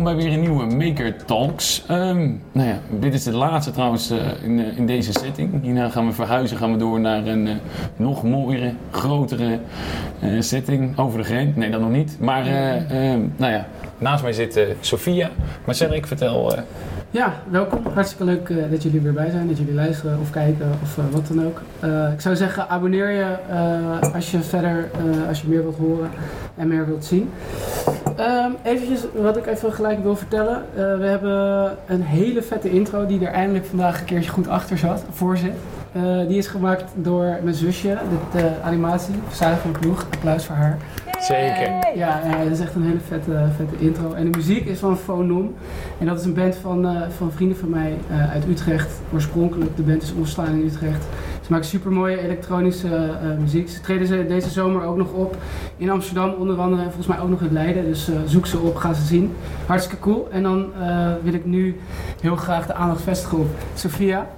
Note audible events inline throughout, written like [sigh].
Welkom bij weer een nieuwe Maker Talks. Ehm, nou ja, dit is de laatste trouwens uh, in, uh, in, deze setting. Hierna gaan we verhuizen, gaan we door naar een uh, nog mooiere, grotere setting over de grens. Nee, dat nog niet. Maar ehm, nou ja, naast mij zit Sofia. Marcel, ik vertel... Ja, welkom. Hartstikke leuk dat jullie weer bij zijn, dat jullie luisteren of kijken of wat dan ook. Ik zou zeggen, abonneer je als je verder, als je meer wilt horen en meer wilt zien. Um, eventjes wat ik even gelijk wil vertellen. we hebben een hele vette intro die er eindelijk vandaag een keertje goed achter zat, voor zit. die is gemaakt door mijn zusje, de animatie, Sarah van Ploeg. Applaus voor haar. Zeker. Ja, ja, dat is echt een hele vette, vette intro. En de muziek is van Phonom. En dat is een band van, uh, van vrienden van mij uh, uit Utrecht. Oorspronkelijk, de band is ontstaan in Utrecht. Ze maken super mooie elektronische uh, muziek. Ze treden ze deze zomer ook nog op in Amsterdam, onder andere. En volgens mij ook nog in Leiden. Dus zoek ze op, ga ze zien. Hartstikke cool. En dan wil ik nu heel graag de aandacht vestigen op Sophia.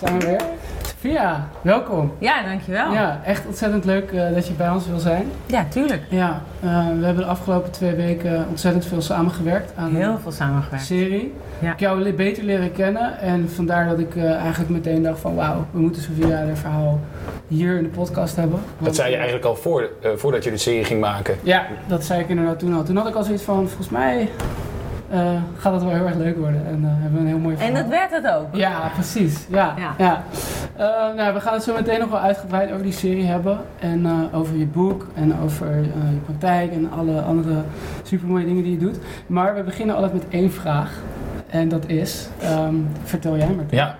Zijn we weer? Sophia, welkom. Ja, dankjewel. Ja, echt ontzettend leuk uh, dat je bij ons wil zijn. Ja, tuurlijk. Ja, uh, we hebben de afgelopen twee weken ontzettend veel samengewerkt aan Heel veel samengewerkt. serie. Ja. Ik jou beter leren kennen en vandaar dat ik uh, eigenlijk meteen dacht van wauw, we moeten Sophia haar verhaal hier in de podcast hebben. Want, dat zei je eigenlijk al voor, voordat je de serie ging maken. Ja, dat zei ik inderdaad toen al. Toen had ik al zoiets van, volgens mij uh, gaat het wel heel erg leuk worden. En uh, hebben we een heel mooi verhaal. En dat werd het ook. Ja, precies. Ja, ja. ja. Uh, nou, we gaan het zo meteen nog wel uitgebreid over die serie hebben. En over je boek en over je praktijk en alle andere supermooie dingen die je doet. Maar we beginnen altijd met één vraag. En dat is, um, vertel jij maar. Ja,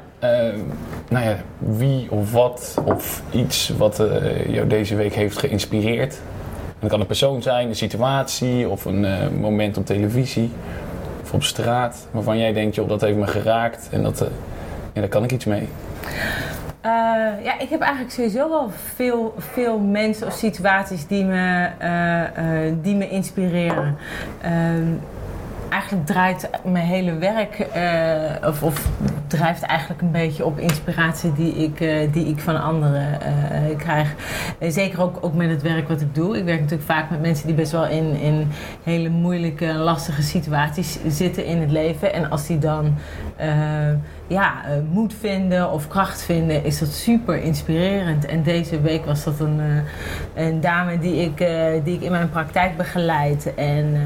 nou ja, wie of wat of iets wat jou deze week heeft geïnspireerd. Dat kan een persoon zijn, een situatie of een moment op televisie of op straat waarvan jij denkt, joh, dat heeft me geraakt en dat, uh, ja, daar kan ik iets mee? Uh, ja, ik heb eigenlijk sowieso wel veel, veel mensen of situaties die me, uh, die me inspireren. Ehm, eigenlijk draait mijn hele werk, uh, of, of, drijft eigenlijk een beetje op inspiratie die ik, uh, die ik van anderen uh, krijg. zeker ook, ook met het werk wat ik doe. Ik werk natuurlijk vaak met mensen die best wel in, in hele moeilijke, lastige situaties zitten in het leven. En als die dan ja, moed vinden of kracht vinden, is dat super inspirerend. En deze week was dat een, een dame die ik, die ik in mijn praktijk begeleid. En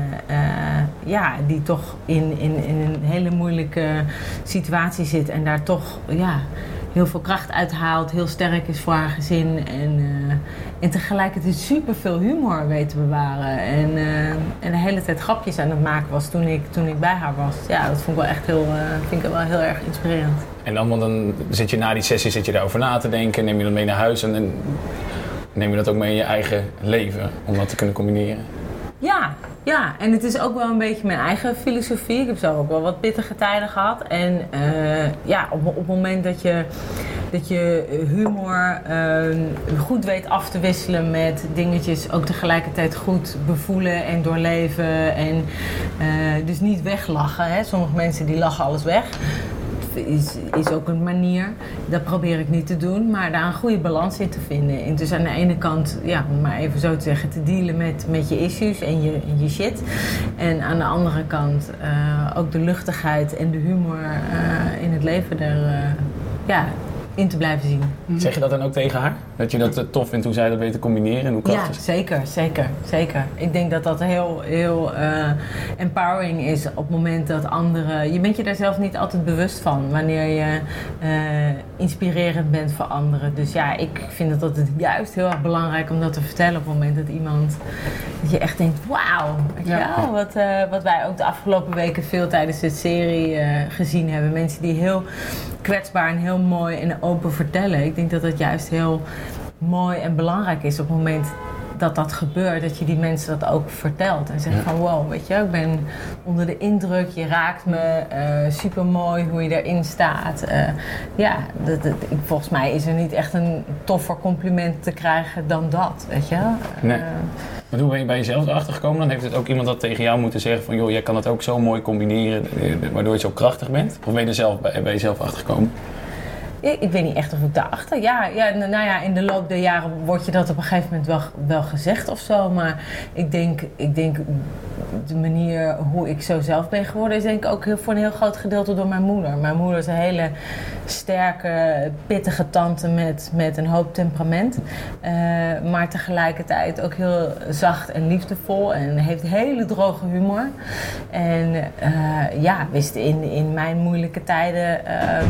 ja, die toch in, in, in een hele moeilijke situatie zit en daar toch ja, heel veel kracht uithaalt, heel sterk is voor haar gezin en, uh, en tegelijkertijd super veel humor weet te bewaren en, uh, en de hele tijd grapjes aan het maken was toen ik, toen ik bij haar was. Ja, dat vond ik wel echt heel, uh, vind ik wel heel erg inspirerend. En dan, want dan zit je na die sessie zit je daarover na te denken, neem je dat mee naar huis en neem je dat ook mee in je eigen leven om dat te kunnen combineren? Ja, ja, en het is ook wel een beetje mijn eigen filosofie. Ik heb zelf ook wel wat pittige tijden gehad. En uh, ja, op, op het moment dat je, dat je humor uh, goed weet af te wisselen met dingetjes ook tegelijkertijd goed bevoelen en doorleven. En uh, dus niet weglachen. Hè. Sommige mensen die lachen alles weg is, is ook een manier. Dat probeer ik niet te doen, maar daar een goede balans in te vinden. En dus aan de ene kant, ja, om maar even zo te zeggen, te dealen met, met je issues en je, en je shit. En aan de andere kant uh, ook de luchtigheid en de humor uh, in het leven er, uh, ja, in te blijven zien. Zeg je dat dan ook tegen haar? Dat je dat tof vindt hoe zij dat weet te combineren en hoe krachtig Ja, zeker, zeker, zeker. Ik denk dat dat heel, heel uh, empowering is op het moment dat anderen... Je bent je daar zelf niet altijd bewust van wanneer je uh, inspirerend bent voor anderen. Dus ja, ik vind het altijd juist heel erg belangrijk om dat te vertellen op het moment dat iemand... Dat je echt denkt, wauw, ja. wat, uh, wat wij ook de afgelopen weken veel tijdens de serie gezien hebben. Mensen die heel kwetsbaar en heel mooi en open vertellen. Ik denk dat dat juist heel mooi en belangrijk is op het moment dat dat gebeurt, dat je die mensen dat ook vertelt. En zegt van wow, weet je, ik ben onder de indruk, je raakt me, uh, super mooi hoe je erin staat. Uh, ja, dat, dat, volgens mij is er niet echt een toffer compliment te krijgen dan dat, weet je. Nee. Uh, maar hoe ben je bij jezelf erachter gekomen? Dan heeft het ook iemand dat tegen jou moeten zeggen van joh, jij kan het ook zo mooi combineren, waardoor je zo krachtig bent? Of ben je er zelf bij, bij jezelf achter gekomen? Ik, weet niet echt of ik daarachter. Ja, ja, nou ja, in de loop der jaren wordt je dat op een gegeven moment wel, wel gezegd of zo. Maar ik denk, ik denk de manier hoe ik zo zelf ben geworden, is denk ik ook heel, voor een heel groot gedeelte door mijn moeder. Mijn moeder is een hele sterke, pittige tante met, met een hoop temperament. Eh, maar tegelijkertijd ook heel zacht en liefdevol. En heeft hele droge humor. En eh, ja, wist in, in mijn moeilijke tijden. eh,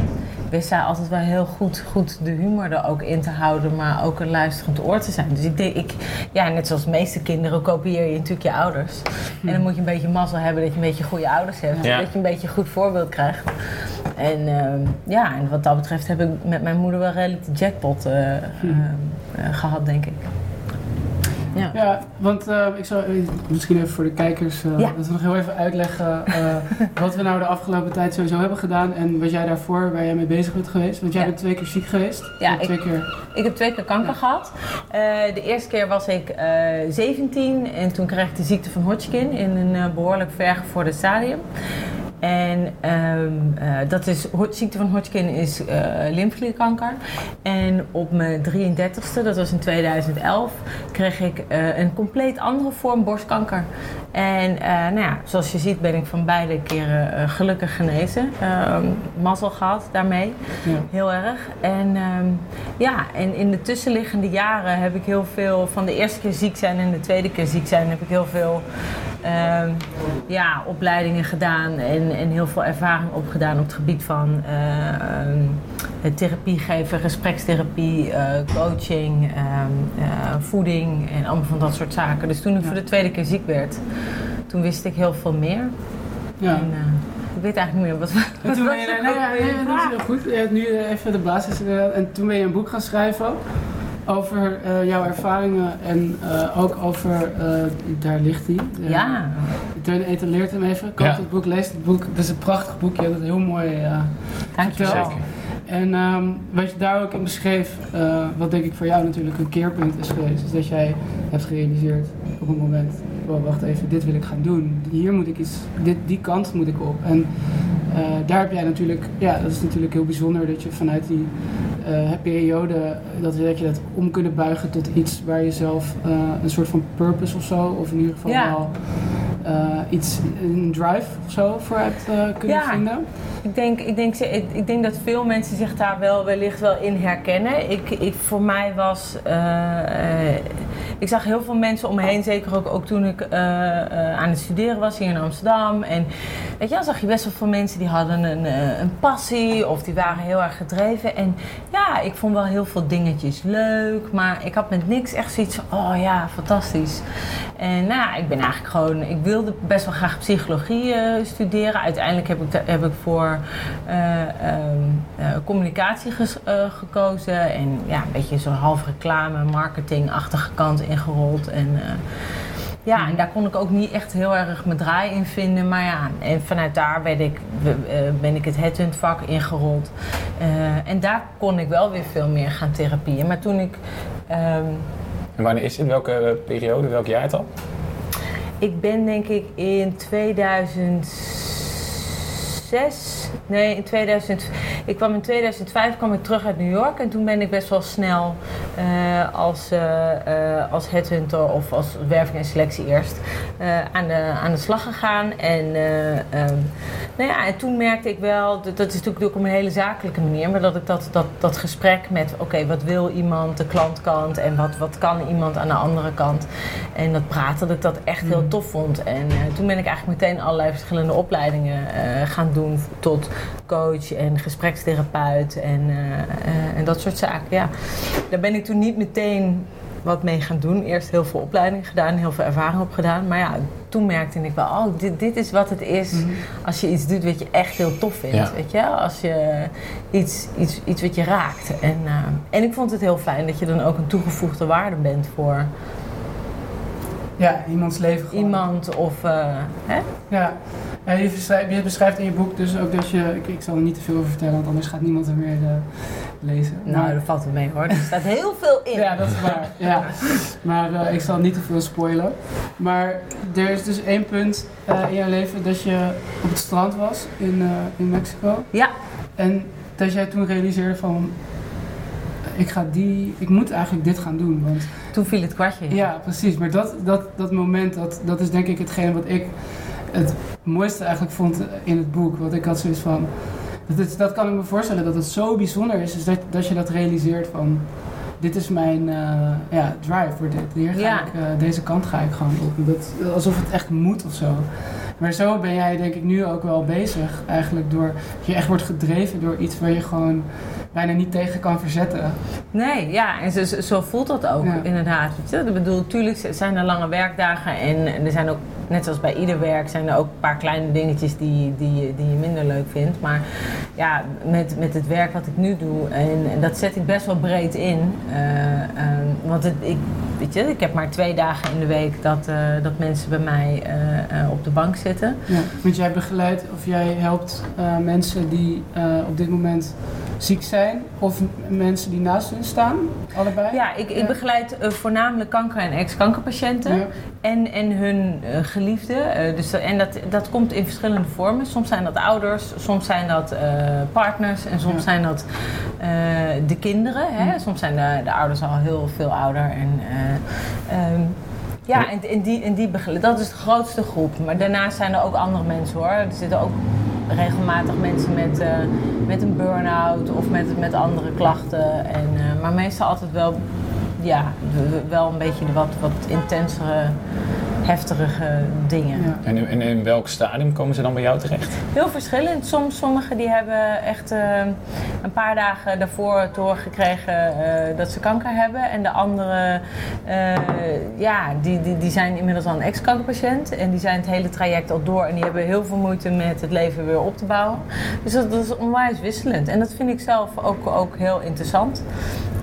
wist zij altijd wel heel goed, goed de humor er ook in te houden, maar ook een luisterend oor te zijn. Dus ik denk, ik, ja, net zoals de meeste kinderen kopieer je natuurlijk je ouders. En dan moet je een beetje mazzel hebben dat je een beetje goede ouders hebt. Ja. Dat je een beetje een goed voorbeeld krijgt. En ehm, ja, en wat dat betreft heb ik met mijn moeder wel redelijk de jackpot eh, eh, eh, gehad, denk ik. Ja. Ja, want eh, ik zou eh, misschien even voor de kijkers, eh, Ja. dat we nog heel even uitleggen wat we nou de afgelopen tijd sowieso hebben gedaan en wat jij daarvoor, waar jij mee bezig bent geweest. Want jij Ja. bent twee keer ziek geweest. Ja, Of twee keer. Ik heb twee keer kanker gehad. Eh, de eerste keer was ik eh 17 en toen kreeg ik de ziekte van Hodgkin in een eh, behoorlijk vergevorderd stadium. En ehm, eh, dat is, ziekte van Hodgkin is eh lymfeklierkanker. En op mijn 33ste, dat was in 2011, kreeg ik eh, een compleet andere vorm borstkanker. En nou ja, zoals je ziet ben ik van beide keren gelukkig genezen. Ehm mazzel gehad daarmee. Ja. Heel erg. En ehm, ja, en in de tussenliggende jaren heb ik heel veel van de eerste keer ziek zijn en de tweede keer ziek zijn, heb ik heel veel ja, opleidingen gedaan en, en heel veel ervaring opgedaan op het gebied van eh, ehm, therapie geven, gesprekstherapie, eh, coaching, ehm, eh, voeding en allemaal van dat soort zaken. Dus toen ik Ja. voor de tweede keer ziek werd, toen wist ik heel veel meer. Ja. En, ik weet eigenlijk niet meer wat we. En toen ben je, nee, nee, nee, dat is heel goed. Je hebt nu even de basis inderdaad. En toen ben je een boek gaan schrijven over eh, jouw ervaringen en eh, ook over, eh, daar ligt hij. De- Ja, Teun etaleert hem even. Koop Ja. het boek, lees het boek. Het is een prachtig boekje, dat is heel mooi. eh, dankjewel. Vertel. En ehm, wat je daar ook in beschreef, eh, wat denk ik voor jou natuurlijk een keerpunt is geweest, is dat jij hebt gerealiseerd op een moment, wacht even, dit wil ik gaan doen. Hier moet ik iets, dit, die kant moet ik op. En eh, daar heb jij natuurlijk, ja, dat is natuurlijk heel bijzonder dat je vanuit die eh, periode, dat, dat je dat om kunnen buigen tot iets waar je zelf eh, een soort van purpose of zo, of in ieder geval Ja. wel iets, een drive of zo voor hebt eh, kunnen Ja. vinden. Ik denk, ik, denk, ik, ik denk dat veel mensen zich daar wel wellicht wel in herkennen. Ik, ik, voor mij was. eh, eh, ik zag heel veel mensen om me heen, zeker ook, ook toen ik eh, eh, aan het studeren was hier in Amsterdam. En weet je, dan zag je best wel veel mensen die hadden een, eh, een passie of die waren heel erg gedreven. En ja, ik vond wel heel veel dingetjes leuk, maar ik had met niks echt zoiets van: oh ja, fantastisch. En nou, ja, ik ben eigenlijk gewoon, ik wilde best wel graag psychologie eh, studeren. Uiteindelijk heb ik, heb ik voor eh, ehm, eh, communicatie gekozen. En ja, een beetje zo'n half reclame, marketingachtige kant ingerold. En ja, en daar kon ik ook niet echt heel erg mijn draai in vinden. Maar ja, en vanuit daar ben ik, ben ik het headhunt vak ingerold. En daar kon ik wel weer veel meer gaan therapieën. Maar toen ik... ehm, En wanneer is dit? Welke periode, welk jaartal? Ik ben denk ik in 2006. Nee, in 2000. Ik kwam in 2005 kwam ik terug uit New York en toen ben ik best wel snel eh, als, eh, eh, als headhunter of als werving en selectie eerst aan, de, aan de slag gegaan. En, ehm, nou ja, en toen merkte ik wel, dat, dat is natuurlijk ook op een hele zakelijke manier, maar dat ik dat, dat, dat gesprek met oké, wat wil iemand, de klantkant en wat, wat kan iemand aan de andere kant. En dat praten, dat ik dat echt heel tof vond. En toen ben ik eigenlijk meteen allerlei verschillende opleidingen gaan doen tot coach en gesprekstherapeut en, eh, eh, en dat soort zaken. Ja. Daar ben ik toen niet meteen wat mee gaan doen. Eerst heel veel opleiding gedaan, heel veel ervaring opgedaan. Maar ja, toen merkte ik wel, oh, dit, dit is wat het is als je iets doet wat je echt heel tof vindt. Ja. Weet je? Als je iets, iets, iets wat je raakt. En, eh, en ik vond het heel fijn dat je dan ook een toegevoegde waarde bent voor Ja, iemands leven gewoon. iemand of... eh, hè? Ja, ja je, beschrijft, je beschrijft in je boek dus ook dat je... Ik, ik zal er niet te veel over vertellen, want anders gaat niemand er meer eh, lezen. Nou, Maar- dat valt wel mee hoor. Er staat heel veel in. ja, dat is waar. Ja. Maar eh, ik zal niet te veel spoilen. Maar er is dus één punt in jouw leven dat je op het strand was in, in Mexico. Ja. En dat jij toen realiseerde van... Ik, ga die, ik moet eigenlijk dit gaan doen. Want, Toen viel het kwartje. ja, precies. Maar dat, dat, dat moment, dat, dat is denk ik hetgeen wat ik het mooiste eigenlijk vond in het boek. Want ik had zoiets van... Dat, is- dat kan ik me voorstellen dat het zo bijzonder is. Dus dat, dat je dat realiseert van... Dit is mijn eh, ja, drive voor dit. Hier ga Ja. ik, eh, deze kant ga ik gewoon op. Dat, alsof het echt moet of zo. Maar zo ben jij denk ik nu ook wel bezig. Eigenlijk door... Dat je echt wordt gedreven door iets waar je gewoon bijna niet tegen kan verzetten. Nee, ja, en zo, zo voelt dat ook Ja. inderdaad. Weet je? Ik bedoel, tuurlijk zijn er lange werkdagen en, er zijn ook, net zoals bij ieder werk, zijn er ook een paar kleine dingetjes die, die, je- die je minder leuk vindt. Maar ja, met, met het werk wat ik nu doe, en, en dat zet ik best wel breed in. Eh, ehm, want het, ik, weet je, ik heb maar twee dagen in de week dat, eh, dat mensen bij mij eh, op de bank zitten. Ja. Want jij begeleidt of jij helpt mensen die op dit moment ziek zijn. Of mensen die naast hun staan. Allebei. Ja, ik, ik Ja. begeleid eh, voornamelijk kanker- en ex-kankerpatiënten. Ja. En, en hun eh, geliefden. Eh, dus, en dat, dat komt in verschillende vormen. Soms zijn dat ouders, soms zijn dat partners en soms Ja. zijn dat de kinderen. Hè? Soms zijn de, de ouders al heel veel ouder. En, eh, ehm, ja, en, en die, en die begele- dat is de grootste groep. Maar daarnaast zijn er ook andere mensen hoor. Er zitten ook regelmatig mensen met, eh, met een burn-out of met, met andere klachten. En, eh, maar meestal altijd wel, ja, wel een beetje de wat, wat intensere, heftige dingen. Ja. En, in- en in welk stadium komen ze dan bij jou terecht? Heel verschillend. Soms, sommigen die hebben echt eh, een paar dagen daarvoor te horen gekregen eh, dat ze kanker hebben. En de anderen, eh, ja, die, die, die zijn inmiddels al een ex-kankerpatiënt. En die zijn het hele traject al door. En die hebben heel veel moeite met het leven weer op te bouwen. Dus dat, dat is onwijs wisselend. En dat vind ik zelf ook, ook heel interessant.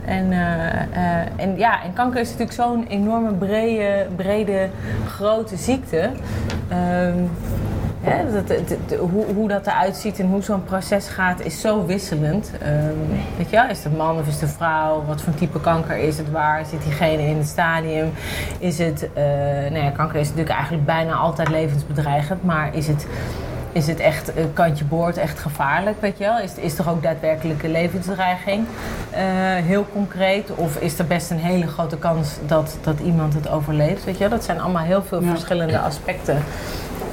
En, eh, eh, en ja, en kanker is natuurlijk zo'n enorme brede, brede, grote ziekte. Ehm, Hè, dat, hoe, hoe dat eruit ziet en hoe zo'n proces gaat is zo wisselend. Ehm, weet je is het een man of is het een vrouw? Wat voor type kanker is het? Waar zit diegene in het stadium? Is het, eh, nou ja, kanker is natuurlijk eigenlijk bijna altijd levensbedreigend, maar is het, is het echt eh, kantje boord, echt gevaarlijk, weet je wel? Is, is er ook daadwerkelijke levensdreiging? eh, heel concreet? Of is er best een hele grote kans dat, dat iemand het overleeft, weet je wel? Dat zijn allemaal heel veel Ja. verschillende aspecten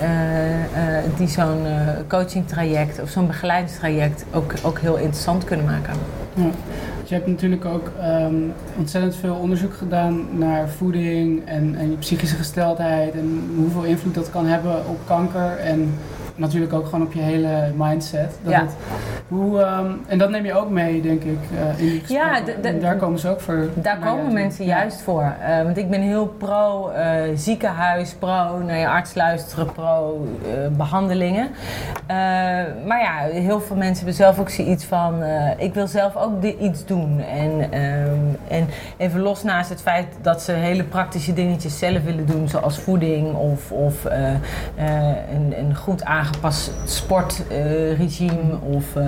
eh, eh, die zo'n eh coachingtraject of zo'n begeleidingstraject ook, ook heel interessant kunnen maken. Ja. Dus je hebt natuurlijk ook ehm, ontzettend veel onderzoek gedaan naar voeding en, en je psychische gesteldheid en hoeveel invloed dat kan hebben op kanker en natuurlijk ook gewoon op je hele mindset. Dat Ja. het, hoe, ehm, en dat neem je ook mee, denk ik, eh, in die. Ja, en daar komen ze ook voor. Daar komen mensen Ja. juist voor. Eh, want ik ben heel pro eh, ziekenhuis, pro naar je arts luisteren, pro eh, behandelingen. Eh, maar ja, heel veel mensen hebben zelf ook zoiets van: ik wil zelf ook iets doen. En, ehm, en even los naast het feit dat ze hele praktische dingetjes zelf willen doen, zoals voeding of, of een, een goed aangepast sportregime of, eh,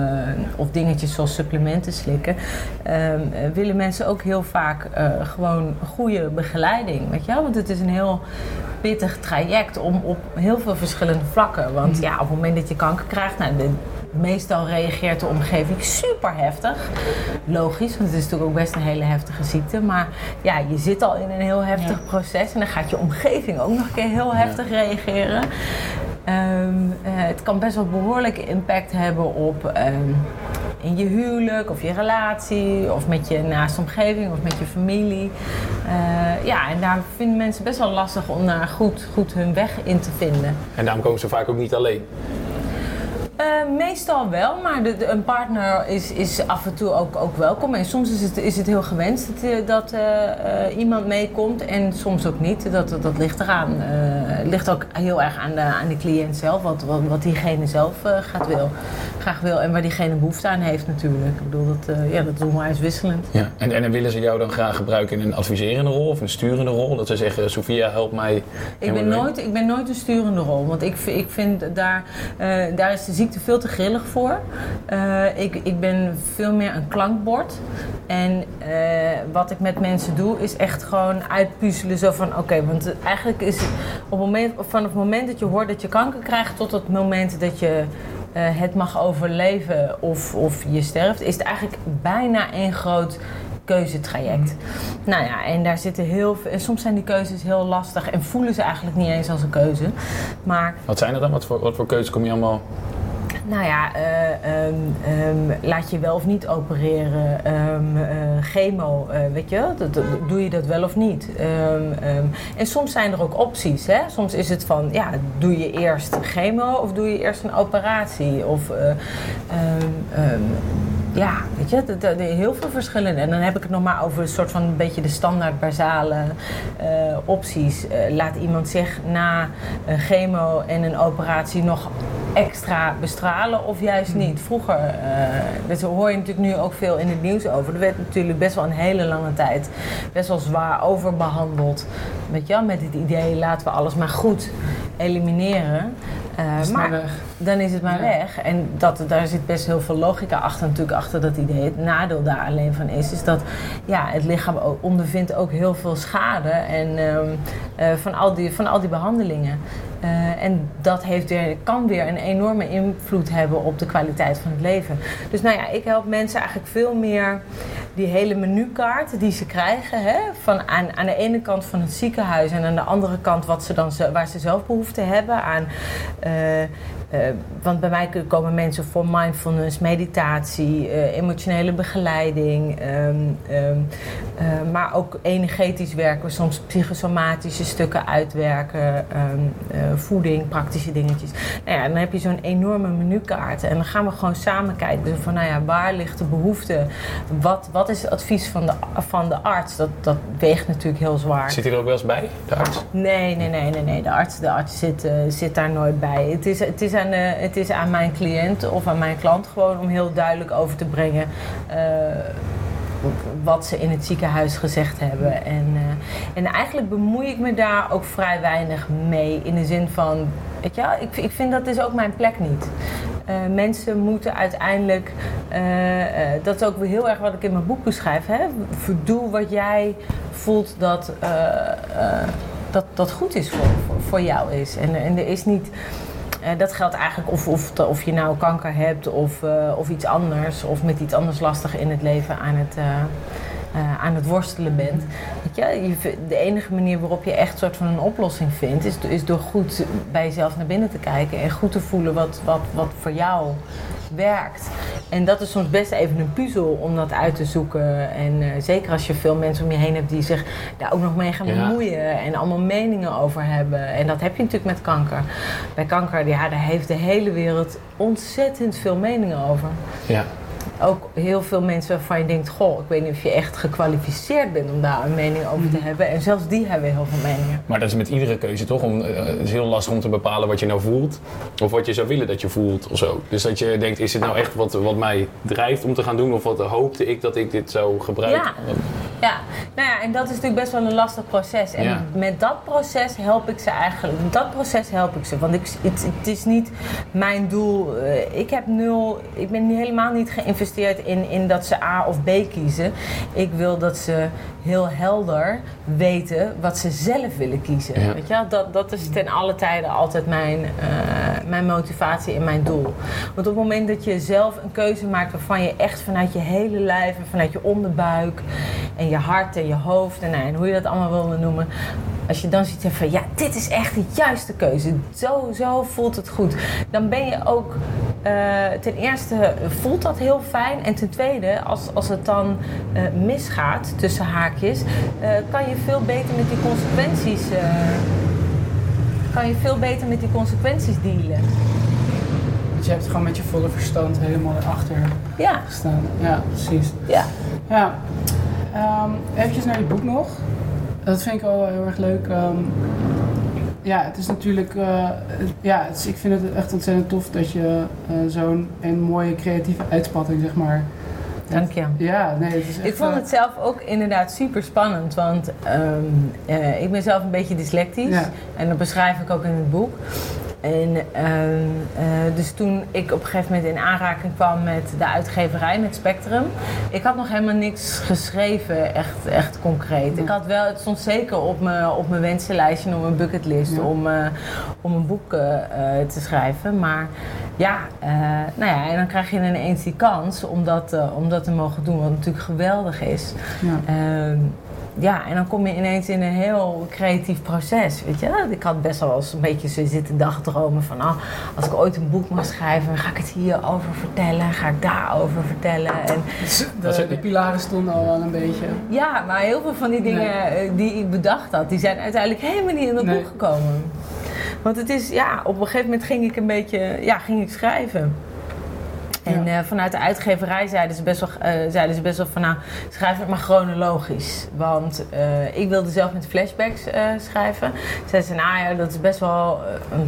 of dingetjes zoals supplementen slikken, ehm, eh, willen mensen ook heel vaak eh, gewoon goede begeleiding. Weet je wel? Want het is een heel pittig traject om op heel veel verschillende vlakken. Want ja, op het moment dat je kanker krijgt, nou, de, meestal reageert de omgeving super heftig. Logisch, want het is natuurlijk ook best een hele heftige ziekte. Maar ja, je zit al in een heel heftig proces en dan gaat je omgeving ook nog een keer heel heftig reageren. Ehm, eh, het kan best wel behoorlijk impact hebben op ehm, in je huwelijk of je relatie of met je naaste omgeving of met je familie. Eh, ja, en daar vinden mensen best wel lastig om daar goed, goed hun weg in te vinden. En daarom komen ze vaak ook niet alleen. Eh, meestal wel, maar de, de- een partner is, is af en toe ook, ook welkom. En soms is het, is het heel gewenst dat, eh, dat eh, iemand meekomt en soms ook niet. Dat, dat, dat ligt eraan. Het ligt ook heel erg aan de, aan de cliënt zelf, wat, wat, wat diegene zelf gaat wil, graag wil en waar diegene behoefte aan heeft natuurlijk. Ik bedoel, dat, ja, dat is onwijs wisselend. Ja. En, en willen ze jou dan graag gebruiken in een adviserende rol of een sturende rol? Dat ze zeggen, Sofia, help mij. Ik ben, mee. nooit, ik ben nooit een sturende rol, want ik, ik vind daar, daar is de ziekte veel te grillig voor. Eh, ik, ik ben veel meer een klankbord. En eh, wat ik met mensen doe, is echt gewoon uitpuzzelen. Zo van, oké, want eigenlijk is het op het moment, vanaf het moment dat je hoort dat je kanker krijgt... tot het moment dat je het mag overleven of, of je sterft, is het eigenlijk bijna één groot keuzetraject. Nou ja, en daar zitten heel veel. En soms zijn die keuzes heel lastig en voelen ze eigenlijk niet eens als een keuze. Maar. Wat zijn er dan? Wat voor, wat voor keuzes kom je allemaal nou ja, uh, um, laat je wel of niet opereren. Um, chemo, uh, weet je, dat, dat, doe je dat wel of niet? en soms zijn er ook opties. Hè? Soms is het van, ja, doe je eerst chemo of doe je eerst een operatie? Of, ja, weet je, er heel veel verschillen. En dan heb ik het nog maar over een soort van een beetje de standaard basale opties. laat iemand zich na chemo en een operatie nog extra bestralen of juist hmm. niet. Vroeger, uh, dat hoor je natuurlijk nu ook veel in het nieuws over. Er werd natuurlijk best wel een hele lange tijd best wel zwaar overbehandeld. Weet je, met het idee laten we alles maar goed elimineren. Uh, maar, maar dan is het maar weg. En dat, daar zit best heel veel logica achter natuurlijk, achter dat idee. Het nadeel daar alleen van is, is dat ja, het lichaam ondervindt ook heel veel schade en, ehm, eh, van, al die, van al die behandelingen. Uh, en dat heeft weer, kan weer een enorme invloed hebben op de kwaliteit van het leven. Dus nou ja, ik help mensen eigenlijk veel meer die hele menukaart die ze krijgen. Hè, van aan, aan de ene kant van het ziekenhuis en aan de andere kant wat ze dan, waar ze zelf behoefte hebben aan. Uh, uh, want bij mij komen mensen voor mindfulness, meditatie, uh, emotionele begeleiding, um, um, uh, maar ook energetisch werken, soms psychosomatische stukken uitwerken, um, voeding, praktische dingetjes. Nou ja, dan heb je zo'n enorme menukaart en dan gaan we gewoon samen kijken van, nou ja, waar ligt de behoefte? Wat, wat is het advies van de, van de arts? Dat, dat weegt natuurlijk heel zwaar. Zit hij er ook wel eens bij, de arts? Nee, nee, nee, nee, nee. De arts, de arts zit, zit daar nooit bij. Het is, het is uh, het is aan mijn cliënt of aan mijn klant gewoon om heel duidelijk over te brengen uh, wat ze in het ziekenhuis gezegd hebben. En, uh, en eigenlijk bemoei ik me daar ook vrij weinig mee. In de zin van, weet je, ik, ik vind dat is ook mijn plek niet. Mensen moeten uiteindelijk, dat is ook heel erg wat ik in mijn boek beschrijf, hè? doe wat jij voelt dat, dat, dat goed is voor, voor, voor jou is. En, en er is niet uh, dat geldt eigenlijk of, of, of je nou kanker hebt of, uh, of iets anders, of met iets anders lastig in het leven aan het, uh, aan het worstelen bent. Je, de enige manier waarop je echt soort van een oplossing vindt, is, is door goed bij jezelf naar binnen te kijken en goed te voelen wat, wat, wat voor jou werkt. En dat is soms best even een puzzel om dat uit te zoeken. En uh, zeker als je veel mensen om je heen hebt die zich daar ook nog mee gaan bemoeien. En allemaal meningen over hebben. En dat heb je natuurlijk met kanker. Bij kanker, ja, daar heeft de hele wereld ontzettend veel meningen over. Ja ook heel veel mensen waarvan je denkt: Goh, ik weet niet of je echt gekwalificeerd bent om daar een mening over te mhm. hebben. En zelfs die hebben heel veel meningen. Maar dat is met iedere keuze toch? Om, uh, het is heel lastig om te bepalen wat je nou voelt. Of wat je zou willen dat je voelt of zo. Dus dat je denkt: is het nou echt wat, wat mij drijft om te gaan doen? Of wat hoopte ik dat ik dit zou gebruiken? Ja. ja, nou ja, en dat is natuurlijk best wel een lastig proces. En met dat proces help ik ze eigenlijk. Dat proces help ik ze. Want ik, het, het is niet mijn doel. Uh, ik heb nul. Ik ben helemaal niet geïnvesteerd in, in dat ze A of B kiezen. Ik wil dat ze heel helder weten wat ze zelf willen kiezen. Weet je? Dat, dat is ten alle tijden altijd mijn, uh, mijn motivatie en mijn doel. Want op het moment dat je zelf een keuze maakt waarvan je echt vanuit je hele lijf en vanuit je onderbuik en je hart en je hoofd en, nou, en hoe je dat allemaal wil noemen, als je dan ziet van ja, dit is echt de juiste keuze. Zo, zo voelt het goed. Dan ben je ook, uh, ten eerste voelt dat heel fijn. En ten tweede, als, als het dan uh, misgaat tussen haakjes, uh, kan je veel beter met die consequenties. kan je veel beter met die consequenties dealen. Dus je hebt gewoon met je volle verstand helemaal erachter ja. gestaan. Ja, precies. Ja. ja. Um, eventjes naar je boek nog. Dat vind ik wel heel erg leuk. Um, ja, het is natuurlijk. Uh, ja, het is, ik vind het echt ontzettend tof dat je uh, zo'n een mooie creatieve uitspatting, zeg maar. Dank je. Ja, nee, het is echt, Ik vond het zelf ook inderdaad super spannend, want um, uh, ik ben zelf een beetje dyslectisch. Ja. En dat beschrijf ik ook in het boek. En uh, dus toen ik op een gegeven moment in aanraking kwam met de uitgeverij, met Spectrum. Ik had nog helemaal niks geschreven, echt, echt concreet. Ik had wel, het stond zeker op mijn, op mijn wensenlijstje, op mijn bucketlist ja. om, uh, om een boek uh, te schrijven. Maar ja, nou ja, en dan krijg je ineens die kans om dat, om dat te mogen doen, wat natuurlijk geweldig is. Ja. Ja, en dan kom je ineens in een heel creatief proces. Weet je, ik had best wel eens een beetje zo zitten dagdromen van, oh, als ik ooit een boek mag schrijven, ga ik het hierover vertellen, ga ik daarover vertellen. En de, de pilaren stonden al wel een beetje. Ja, maar heel veel van die dingen die ik bedacht had, die zijn uiteindelijk helemaal niet in dat boek gekomen. Want het is, ja, op een gegeven moment ging ik een beetje, ja, ging ik schrijven. En uh, vanuit de uitgeverij zeiden ze, best wel, uh, zeiden ze best wel van nou, schrijf het maar chronologisch. Want uh, ik wilde zelf met flashbacks schrijven. Zeiden ze, nou ja, dat is best wel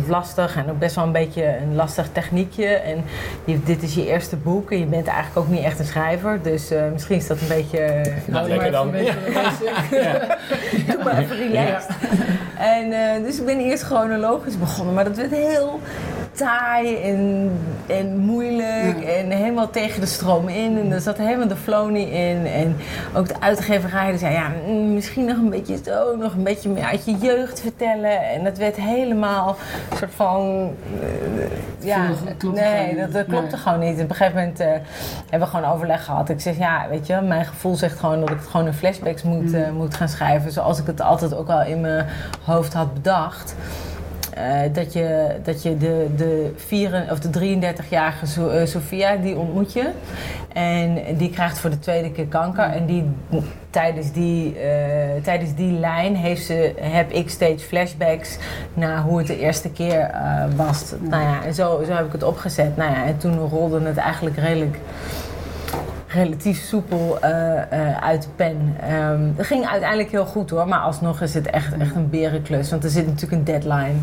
lastig en ook best wel een beetje een lastig techniekje. En je, dit is je eerste boek en je bent eigenlijk ook niet echt een schrijver. Dus misschien is dat een beetje... Nou, lekker dan. Een beetje, ja. [laughs] Doe maar even relaxed. En dus ik ben eerst chronologisch begonnen, maar dat werd heel taai en, en moeilijk en helemaal tegen de stroom in. En er zat helemaal de flow niet in. En ook de uitgeverij zei, ja, mm, misschien nog een beetje zo, nog een beetje meer uit je jeugd vertellen. En dat werd helemaal een soort van... Uh, ja, nee, dat, dat klopte gewoon niet. Op een gegeven moment uh, hebben we gewoon overleg gehad. Ik zeg, ja, weet je, mijn gevoel zegt gewoon dat ik het gewoon in flashbacks moet, uh, moet gaan schrijven. Zoals ik het altijd ook al in mijn hoofd had bedacht. Uh, dat je, dat je de, de, vier, of de 33-jarige so, uh, Sofia, die ontmoet je. En die krijgt voor de tweede keer kanker. En die, tijdens, die, uh, tijdens die lijn heeft ze, heb ik steeds flashbacks naar hoe het de eerste keer was. Ja. Nou ja, en zo, zo heb ik het opgezet. Nou ja, en toen rolde het eigenlijk redelijk relatief soepel uh, uh, uit de pen. Um, dat ging uiteindelijk heel goed hoor, maar alsnog is het echt, echt een berenklus. Want er zit natuurlijk een deadline.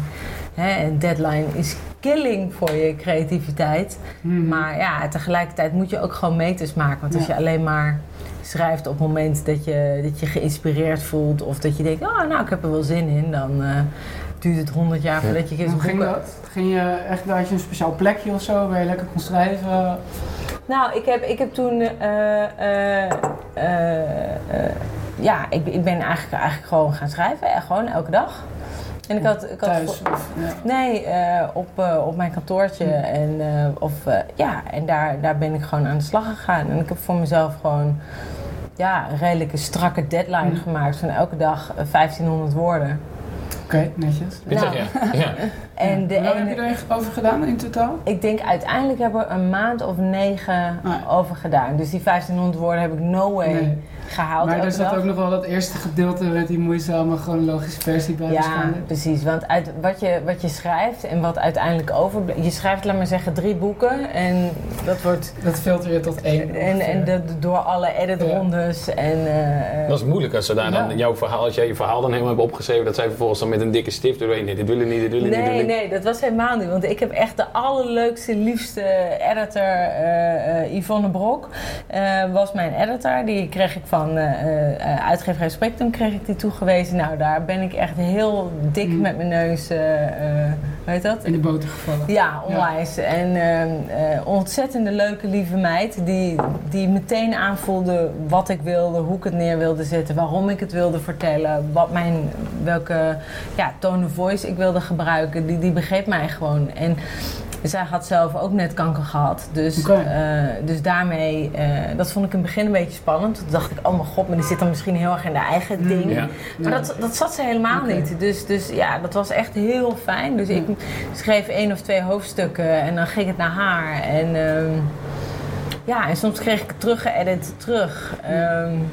Hè? Een deadline is killing voor je creativiteit. Mm. Maar ja, tegelijkertijd moet je ook gewoon meters maken. Want als ja. je alleen maar schrijft op het moment dat je, dat je geïnspireerd voelt... of dat je denkt, oh, nou, ik heb er wel zin in... dan uh, duurt het honderd jaar voordat je... Hoe ging dat? Ging je echt, had je een speciaal plekje of zo waar je lekker kon schrijven? Nou, ik heb, ik heb toen. Uh, uh, ja, ik, ik ben eigenlijk, eigenlijk gewoon gaan schrijven. Echt gewoon elke dag. En ik had, ik had Thuis? Nee, op, op mijn kantoortje. Hm. En, of, ja, en daar, daar ben ik gewoon aan de slag gegaan. En ik heb voor mezelf gewoon ja, een redelijke strakke deadline hm. gemaakt van elke dag 1500 woorden. Oké, okay, netjes. Nou. Ja. [laughs] ja. En de Hoe ene... heb je er over gedaan in totaal? Ik denk uiteindelijk hebben we een maand of negen ah. over gedaan. Dus die 1500 woorden heb ik no way nee gehaald. Maar er zat ook nog wel dat eerste gedeelte met die moeizame chronologische versie bij Ja, precies. Want uit wat je, wat je schrijft en wat uiteindelijk overblijft... Je schrijft, laat maar zeggen, drie boeken en dat wordt... Dat filter je tot één. En, en de, door alle editrondes ja. en... Uh, dat is moeilijk als ze daar dan jouw verhaal... Als jij je verhaal dan helemaal hebt opgeschreven... dat zij vervolgens dan met een dikke stift... Nee, nee, dit willen niet, dit willen nee, niet. Nee, nee, dat was helemaal niet. Want ik heb echt de allerleukste, liefste editor... Uh, uh, Yvonne Brok was mijn editor. Die kreeg ik van van uh, uitgeverij Spectrum kreeg ik die toegewezen. Nou, daar ben ik echt heel dik mm. met mijn neus, uh, weet dat? In de boter gevallen. Ja, onwijs. Ja. En uh, ontzettende leuke lieve meid die, die meteen aanvoelde wat ik wilde, hoe ik het neer wilde zetten, waarom ik het wilde vertellen, wat mijn, welke ja, tone of voice ik wilde gebruiken. Die, die begreep mij gewoon. En zij had zelf ook net kanker gehad. Dus, okay. uh, dus daarmee, uh, dat vond ik in het begin een beetje spannend. Toen dacht ik, oh mijn god, maar die zit dan misschien heel erg in de eigen mm. ding. Ja. Maar ja. dat, dat zat ze helemaal okay. niet. Dus, dus ja, dat was echt heel fijn. Dus ik schreef één of twee hoofdstukken en dan ging het naar haar. En uh, ja, en soms kreeg ik het teruggeëdit terug. Um,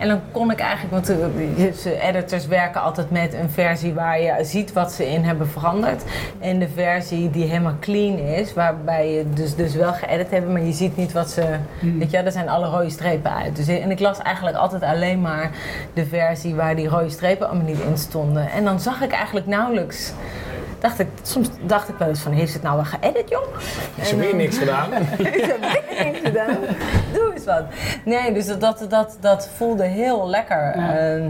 en dan kon ik eigenlijk, want de editors werken altijd met een versie waar je ziet wat ze in hebben veranderd. En de versie die helemaal clean is, waarbij je dus, dus wel geëdit hebben, maar je ziet niet wat ze. Hmm. Weet je, er zijn alle rode strepen uit. Dus, en ik las eigenlijk altijd alleen maar de versie waar die rode strepen allemaal niet in stonden. En dan zag ik eigenlijk nauwelijks dacht ik, soms dacht ik wel eens van, heeft het nou wel geëdit, joh? Is er weer niks gedaan? [laughs] Is er weer niks gedaan? Doe eens wat. Nee, dus dat, dat, dat, dat voelde heel lekker. Ja. Uh,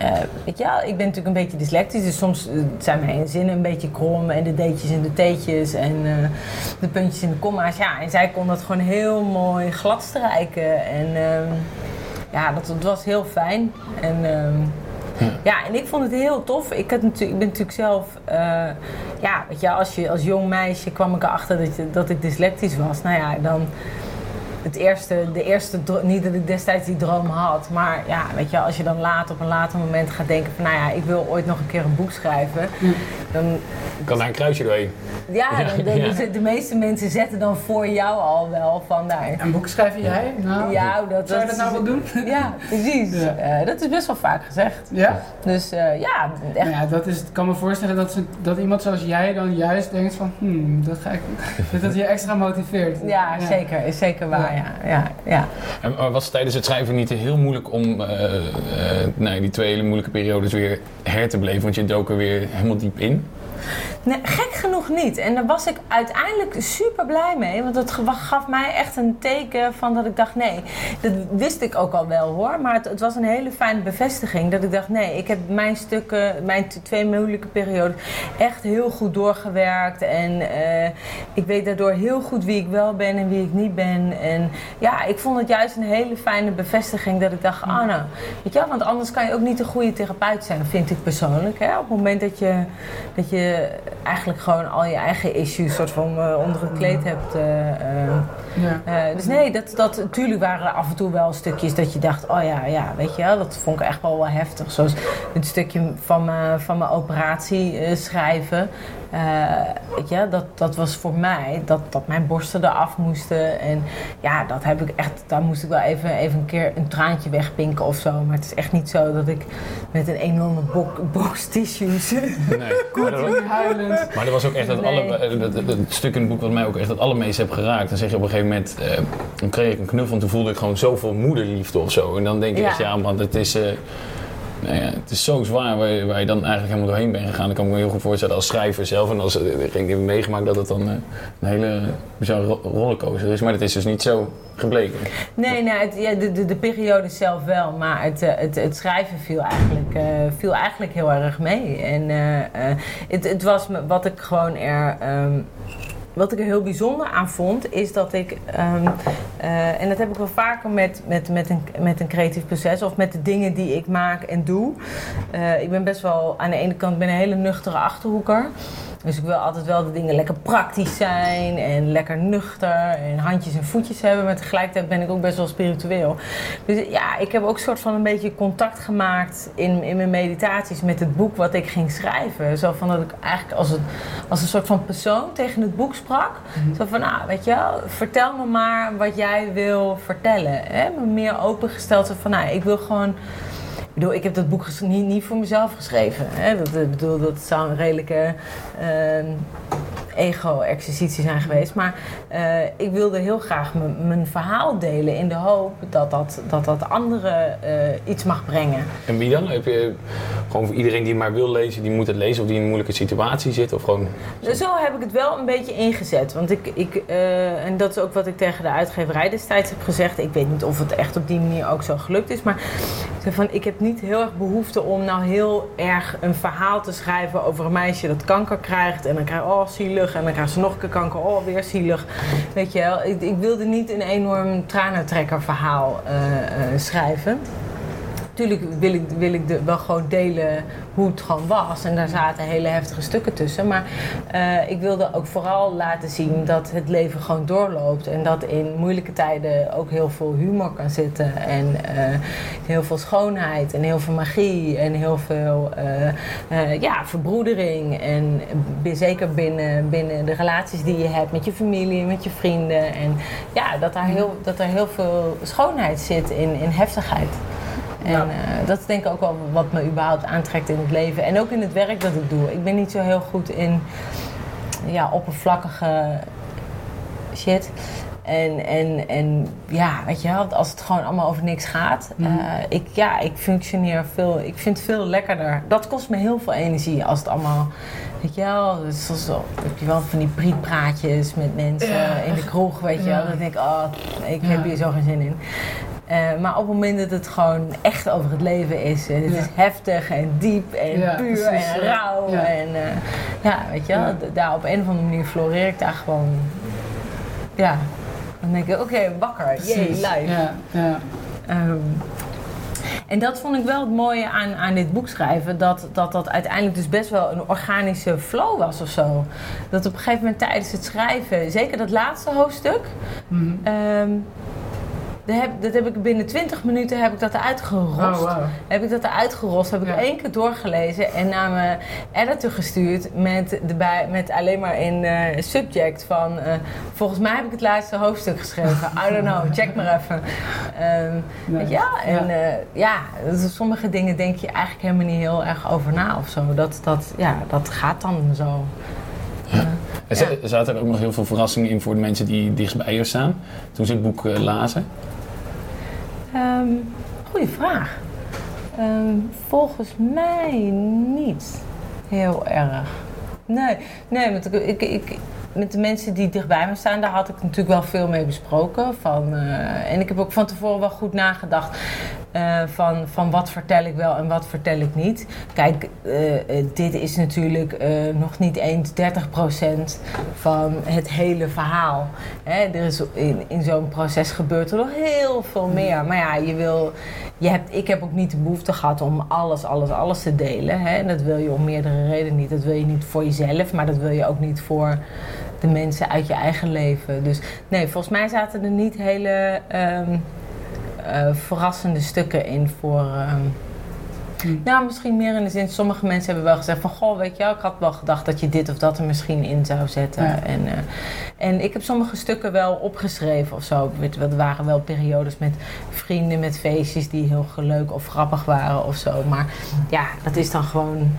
uh, weet je, ik ben natuurlijk een beetje dyslectisch, dus soms zijn mijn zinnen een beetje krom en de deetjes en de teetjes en uh, de puntjes en de komma's. Ja, en zij kon dat gewoon heel mooi glad strijken en uh, ja, dat, dat was heel fijn. En, Ja. en ik vond het heel tof. Ik, had natuurlijk, ik ben natuurlijk zelf, eh, ja, weet je, als, je, als jong meisje kwam ik erachter dat, dat ik dyslectisch was. Nou ja, dan het eerste, de eerste, niet dat ik destijds die droom had, maar ja, weet je, als je dan later op een later moment gaat denken van, nou ja, ik wil ooit nog een keer een boek schrijven, dan... Kan daar een kruisje doorheen. Ja, [laughs] dan, ja. de meeste mensen zetten dan voor jou al wel van daar. Een boek schrijven jij? Nou, ja, dat, zou je dat nou wel doen? Ja, precies. Ja. Uh, dat is best wel vaak gezegd. Ja? Dus uh, ja, echt. Ja, dat is, ik kan me voorstellen dat, ze, dat iemand zoals jij dan juist denkt van, hmm, dat ga ik, [laughs] dat dat je extra motiveert. Ja, ja. zeker, is zeker waar ja. ja, ja. En was tijdens het schrijven niet heel moeilijk om uh, uh, nou, die twee hele moeilijke periodes weer her te beleven? Want je dook er weer helemaal diep in. Nee, gek genoeg niet. En daar was ik uiteindelijk super blij mee. Want het gaf mij echt een teken van dat ik dacht: nee, dat wist ik ook al wel hoor. Maar het, het was een hele fijne bevestiging. Dat ik dacht: nee, ik heb mijn stukken, mijn twee moeilijke periodes, echt heel goed doorgewerkt. En uh, ik weet daardoor heel goed wie ik wel ben en wie ik niet ben. En ja, ik vond het juist een hele fijne bevestiging dat ik dacht: ah, nou, weet je wel, want anders kan je ook niet een goede therapeut zijn, vind ik persoonlijk. Hè? Op het moment dat je. Dat je eigenlijk gewoon al je eigen issues soort van uh, onder het kleed hebt. Uh, ja. dus nee, dat, dat, natuurlijk waren er af en toe wel stukjes dat je dacht, oh ja, ja, weet je wel, dat vond ik echt wel wel heftig. Zoals het stukje van mijn, van mijn operatie schrijven. Weet je, dat, dat was voor mij dat, dat mijn borsten eraf moesten. En ja, dat heb ik echt, daar moest ik wel even, even een keer een traantje wegpinken of zo. Maar het is echt niet zo dat ik met een enorme box [laughs] tissues. Nee, [laughs] huilend. Maar er was ook echt dat, alle, eh, dat, dat, stuk in het boek wat mij ook echt het allermeest heb geraakt. Dan zeg je op een gegeven moment, uh, dan kreeg ik een knuffel en toen voelde ik gewoon zoveel moederliefde of zo. En dan denk je ja. echt, ja man, het is... Uh, nou ja, het is zo zwaar waar je, dan eigenlijk helemaal doorheen bent gegaan. Dan kan ik me heel goed voorstellen als schrijver zelf. En als ik heb meegemaakt dat het dan een hele bizarre rollercoaster is. Maar dat is dus niet zo gebleken. Nee, het, ja, de, de, de, periode zelf wel. Maar het, het, het schrijven viel eigenlijk, viel eigenlijk heel erg mee. En het, het was wat ik gewoon er... Um, wat ik er heel bijzonder aan vond, is dat ik, um, uh, en dat heb ik wel vaker met, met, met, een, met een creatief proces of met de dingen die ik maak en doe. Uh, ik ben best wel aan de ene kant ben een hele nuchtere achterhoeker. Dus ik wil altijd wel de dingen lekker praktisch zijn en lekker nuchter en handjes en voetjes hebben. Maar tegelijkertijd ben ik ook best wel spiritueel. Dus ja, ik heb ook soort van een beetje contact gemaakt in, in mijn meditaties met het boek wat ik ging schrijven. Zo van dat ik eigenlijk als, het, als een soort van persoon tegen het boek sprak. Mhm. Zo van, nou weet je wel, vertel me maar wat jij wil vertellen. Hè? Me meer opengesteld. Zo van, nou ik wil gewoon ik bedoel, ik heb dat boek niet, niet voor mezelf geschreven. Hè? Dat, bedoel, dat zou een redelijke uh, ego-exercitie zijn geweest. Maar uh, ik wilde heel graag mijn verhaal delen in de hoop dat dat, dat, dat anderen uh, iets mag brengen. En wie dan? Heb je gewoon voor iedereen die maar wil lezen, die moet het lezen of die in een moeilijke situatie zit? Of gewoon... Zo heb ik het wel een beetje ingezet. Want ik, ik uh, en dat is ook wat ik tegen de uitgeverij destijds heb gezegd. Ik weet niet of het echt op die manier ook zo gelukt is. Maar van, ik heb niet heel erg behoefte om nou heel erg een verhaal te schrijven over een meisje dat kanker krijgt. En dan krijgt, oh zielig. En dan krijgt ze nog een keer kanker, oh weer zielig. Weet je wel, ik, ik wilde niet een enorm tranentrekker verhaal uh, uh, schrijven. Tuurlijk wil ik, wil ik de, wel gewoon delen hoe het gewoon was. En daar zaten hele heftige stukken tussen. Maar uh, ik wilde ook vooral laten zien dat het leven gewoon doorloopt. En dat in moeilijke tijden ook heel veel humor kan zitten. En uh, heel veel schoonheid en heel veel magie. En heel veel uh, ja, verbroedering. En zeker binnen, binnen de relaties die je hebt met je familie, met je vrienden. En ja, dat, daar heel, dat er heel veel schoonheid zit in, in heftigheid. En ja. uh, dat is denk ik ook wel wat me überhaupt aantrekt in het leven. En ook in het werk dat ik doe. Ik ben niet zo heel goed in ja, oppervlakkige shit. En, en, en ja, weet je wel, als het gewoon allemaal over niks gaat. Mm. Uh, ik, ja, ik functioneer veel, ik vind het veel lekkerder. Dat kost me heel veel energie als het allemaal, weet je wel, zoals, heb je wel van die prietpraatjes met mensen ja. in de kroeg, weet je wel. Dan denk ik, oh, ik ja. heb hier zo geen zin in. Uh, maar op het moment dat het gewoon echt over het leven is, uh, het ja. is heftig en diep en ja, puur precies, en rauw. Ja. En uh, ja, weet je wel, daar op een of andere manier floreer ik daar gewoon. Ja, dan denk ik, oké, okay, wakker, jee, live. Ja, ja. Um, En dat vond ik wel het mooie aan, aan dit boek schrijven. Dat, dat dat uiteindelijk dus best wel een organische flow was of zo. Dat op een gegeven moment tijdens het schrijven, zeker dat laatste hoofdstuk. Ehm, dat heb, dat heb ik binnen 20 minuten heb ik dat eruit gerost. Oh, wow. Heb ik dat eruit gerost, heb ik één keer doorgelezen en naar mijn editor gestuurd met, de bij, met alleen maar in eh, subject van eh, volgens mij heb ik het laatste hoofdstuk geschreven. I don't know, check maar even. Ehm, Nee. ja, en ja, is- sommige dingen denk je eigenlijk helemaal niet heel erg over na of zo. Dat, dat, ja, dat gaat dan zo. Er za- zaten er ook nog heel veel verrassingen in voor de mensen die dichtst bij je staan. Toen ze het boek eh, lazen. Ehm goeie vraag. Ehm, volgens mij niet heel erg. Nee, nee want ik, ik, ik, met de mensen die dichtbij me staan, daar had ik natuurlijk wel veel mee besproken. Van, eh, en ik heb ook van tevoren wel goed nagedacht eh, van, van wat vertel ik wel en wat vertel ik niet. Kijk, eh, eh, dit is natuurlijk nog niet eens 30% van het hele verhaal. Hè, er is in, in zo'n proces gebeurt er nog heel veel meer. Maar ja, je wil, je hebt, ik heb ook niet de behoefte gehad om alles, alles, alles te delen. Hè. En dat wil je om meerdere redenen niet. Dat wil je niet voor jezelf, maar dat wil je ook niet voor de mensen uit je eigen leven. Dus nee, volgens mij zaten er niet hele ehm, eh, verrassende stukken in voor. nou, misschien meer in de zin, sommige mensen hebben wel gezegd van... Goh, weet je wel, ik had wel gedacht dat je dit of dat er misschien in zou zetten. Ja. En, eh, en ik heb sommige stukken wel opgeschreven of zo. Er waren wel periodes met vrienden, met feestjes die heel leuk of grappig waren of zo. Maar ja, dat is dan gewoon...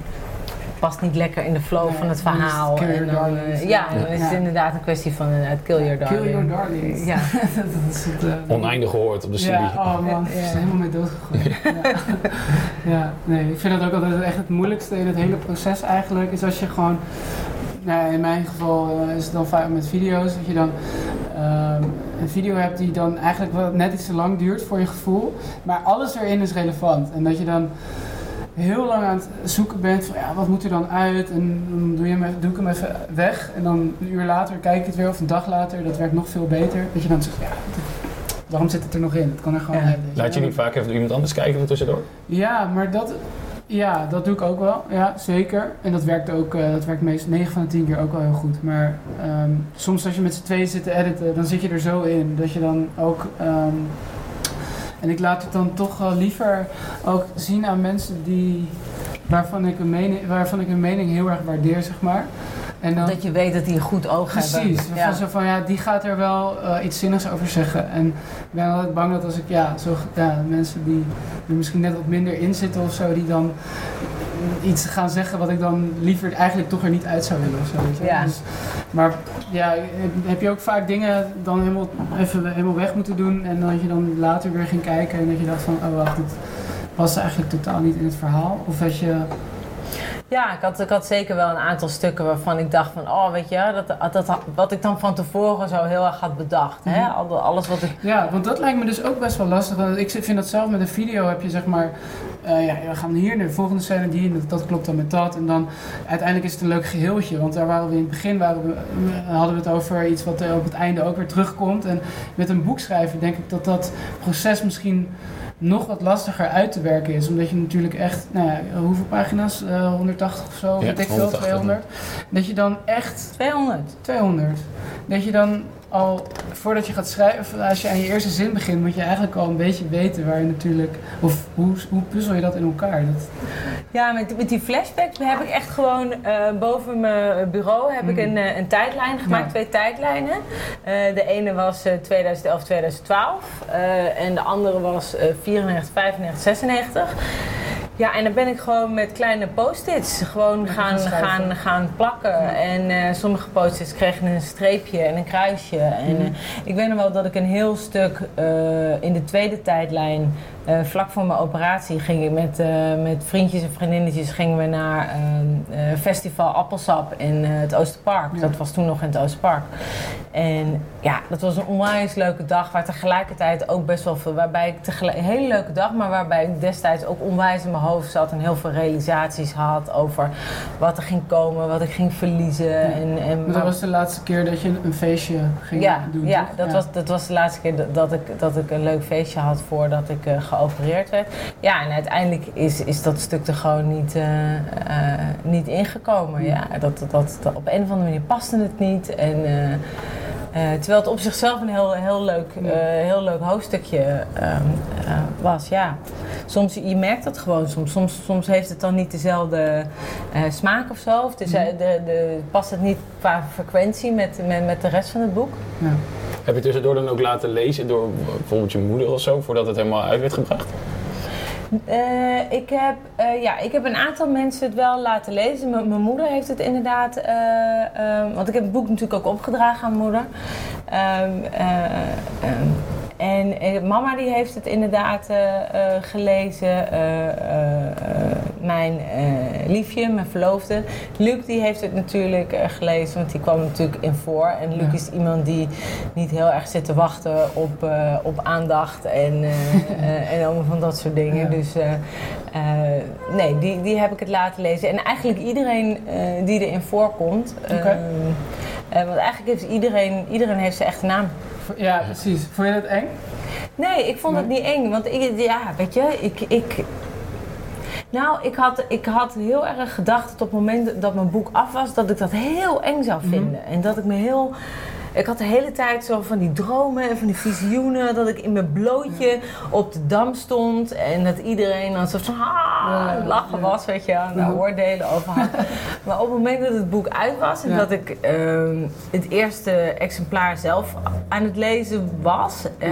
past niet lekker in de flow Nee, van het het verhaal. kill your En dan, eh, darlings. ja, dan is het Ja. inderdaad een kwestie van inderdaad, kill your darling. Kill your darlings. Ja. [laughs] dat is het, eh, Oneindig gehoord op de studie. Ja, oh man, Ja. ik is helemaal mee doodgegooid. Ja. [laughs] ja, nee, ik vind dat ook altijd echt het moeilijkste in het hele proces eigenlijk. Is als je gewoon, nou, in mijn geval eh, is het dan vaak met video's, dat je dan ehm, een video hebt die dan eigenlijk wel net iets te lang duurt voor je gevoel. Maar alles erin is relevant. En dat je dan heel lang aan het zoeken bent van ja, wat moet er dan uit? En dan doe, je hem, even- doe ik hem even weg. En dan een uur later kijk ik het weer of een dag later. Dat werkt nog veel beter. Dat je dan zegt, ja, waarom zit het er nog in? Het kan er gewoon Ja. uit. Laat je niet vaak even door iemand anders kijken er tussendoor? Ja, maar dat, ja, dat doe ik ook wel. Ja, zeker. En dat werkt ook, eh, dat werkt meest 9 van de 10 keer ook wel heel goed. Maar ehm, soms als je met z'n tweeën zit te editen, dan zit je er zo in dat je dan ook. ehm, en ik laat het dan toch wel liever ook zien aan mensen die. Waarvan ik, een mening, waarvan ik een mening heel erg waardeer, zeg maar. En dan, Dat je weet dat die een goed oog hebben. Precies, Ja. zo van ja, die gaat er wel eh, iets zinnigs over zeggen. En ik ben altijd bang dat als ik, ja, zo, ja, mensen die er misschien net wat minder in zitten of zo, die dan iets gaan zeggen wat ik dan liever eigenlijk toch er niet uit zou willen of zo. weet je wel. Ja. Dus, maar ja, heb je ook vaak dingen dan helemaal, even helemaal weg moeten doen en dat je dan later weer ging kijken en dat je dacht van, oh wacht, dit past eigenlijk totaal niet in het verhaal. Of dat je, Ja, ik had, ik had zeker wel een aantal stukken waarvan ik dacht van... oh, weet je, dat, dat, wat ik dan van tevoren zo heel erg had bedacht. Hè? Mhm. Al- Alles wat ik... Ja, want dat lijkt me dus ook best wel lastig. Want ik vind dat zelf met een video heb je zeg maar... eh, ja, we gaan hier naar de volgende scène, die, en dat, klopt dan met dat. En dan uiteindelijk is het een leuk geheeltje. Want daar waren we in het begin waren we, eh, hadden we het over iets wat eh, op het einde ook weer terugkomt. En met een boek schrijven denk ik dat dat proces misschien nog wat lastiger uit te werken is. Omdat je natuurlijk echt, nou ja, hoeveel pagina's? Eh, 180 of zo, Ja, weet ik veel, 180. 200. Dat je dan echt 200. 200. Dat je dan al, voordat je gaat schrijven, als je aan je eerste zin begint, moet je eigenlijk al een beetje weten waar je natuurlijk, of hoe, hoe puzzel je dat in elkaar? Dat, Ja, met, met die flashbacks heb ik echt gewoon eh, boven mijn bureau heb ik Mhm. een, eh, een tijdlijn gemaakt, Ja. twee tijdlijnen. Eh, de ene was eh, 2011, 2012 eh, en de andere was eh 94, 95, 96. Ja, en dan ben ik gewoon met kleine post-its gewoon gaan, gaan gaan, plakken. Ja. En eh, sommige post-its kregen een streepje en een kruisje. En Mhm. eh, ik weet nog wel dat ik een heel stuk eh, in de tweede tijdlijn, vlak voor mijn operatie, ging ik met, met vriendjes en vriendinnetjes gingen we naar ehm, eh, Festival Appelsap in het Oosterpark. Ja. Dat was toen nog in het Oosterpark. En ja, dat was een onwijs leuke dag. Waar tegelijkertijd ook best wel veel. Waarbij ik tegelijk, een hele leuke dag, maar waarbij ik destijds ook onwijs in mijn hoofd zat. En heel veel realisaties had over wat er ging komen, wat ik ging verliezen. En, en Maar dat was de laatste keer dat je een feestje ging ja, doen. ja, toch? dat, Was, dat was de laatste keer dat- dat ik, dat ik een leuk feestje had voordat ik eh, geopereerd werd. Ja, en uiteindelijk is, is dat stuk er gewoon niet, eh, eh, niet ingekomen. Ja, dat, dat, dat, op een of andere manier paste het niet. En, terwijl het op zichzelf een heel, heel, leuk, eh, heel leuk hoofdstukje ehm, eh, was, ja. Soms, je merkt dat gewoon soms. Soms, soms heeft het dan niet dezelfde eh, smaak of zo. Of de, de, de, past het niet qua frequentie met, met, met de rest van het boek. Ja. Heb je tussendoor dan ook laten lezen door bijvoorbeeld je moeder of zo, voordat het helemaal uit werd gebracht? Eh, ik, heb, eh, ja, ik heb een aantal mensen het wel laten lezen. Mijn moeder heeft het inderdaad. eh, ehm, want ik heb het boek natuurlijk ook opgedragen aan mijn moeder. Ehm, ehm, en eh, mama die heeft het inderdaad eh, eh, gelezen. Mijn liefje, mijn verloofde. Luc die heeft het natuurlijk gelezen, want die kwam natuurlijk in voor. En Luc Ja. is iemand die niet heel erg zit te wachten op, op aandacht en, [laughs] en allemaal van dat soort dingen. Ja. Dus nee, die, die heb ik het laten lezen. En eigenlijk iedereen die erin voorkomt. Oké. ehm, eh, want eigenlijk heeft iedereen, iedereen heeft zijn echte naam. Ja, precies. Vond je dat eng? Nee, ik vond het niet eng. Want ik, ja, weet je, ik. ik nou, ik had, ik had heel erg gedacht dat op het moment dat mijn boek af was, dat ik dat heel eng zou vinden. En dat ik me heel. Ik had de hele tijd zo van die dromen en van die visioenen. Dat ik in mijn blootje op de dam stond. En dat iedereen dan zo van ah, lachen was, weet je, Ja. de oordelen over had. [laughs] maar op het moment dat het boek uit was en dat ik ehm, het eerste exemplaar zelf aan het lezen was, eh,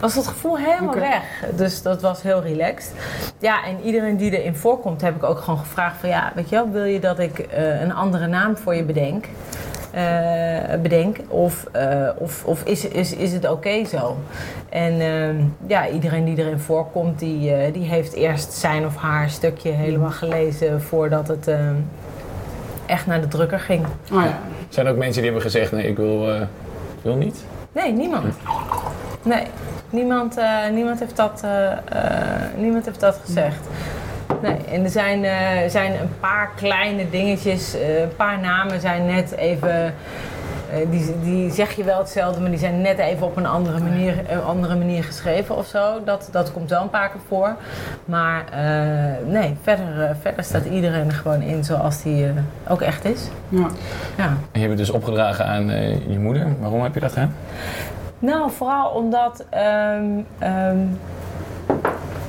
was dat gevoel helemaal weg. Dus dat was heel relaxed. Ja, en iedereen die erin voorkomt, heb ik ook gewoon gevraagd van ja, weet je wel, wil je dat ik eh, een andere naam voor je bedenk? Eh, bedenk of, eh, of, of is, is, is het oké zo? En ehm, ja, iedereen die erin voorkomt, die, eh, die heeft eerst zijn of haar stukje helemaal gelezen voordat het ehm, echt naar de drukker ging. Oh ja. Zijn er ook mensen die hebben gezegd, nee, ik wil, eh, wil niet? Nee, niemand. Nee, niemand, eh, niemand, heeft, dat, niemand heeft dat gezegd. Nee, en er zijn, eh, zijn een paar kleine dingetjes, eh, een paar namen zijn net even. eh, die, die zeg je wel hetzelfde, maar die zijn net even op een andere manier, een andere manier geschreven of zo. Dat, dat komt wel een paar keer voor. Maar eh, nee, verder, verder staat iedereen er gewoon in zoals die eh, ook echt is. ja. Ja. En je hebt het dus opgedragen aan eh, je moeder. Waarom heb je dat gedaan? Nou, vooral omdat ehm, ehm,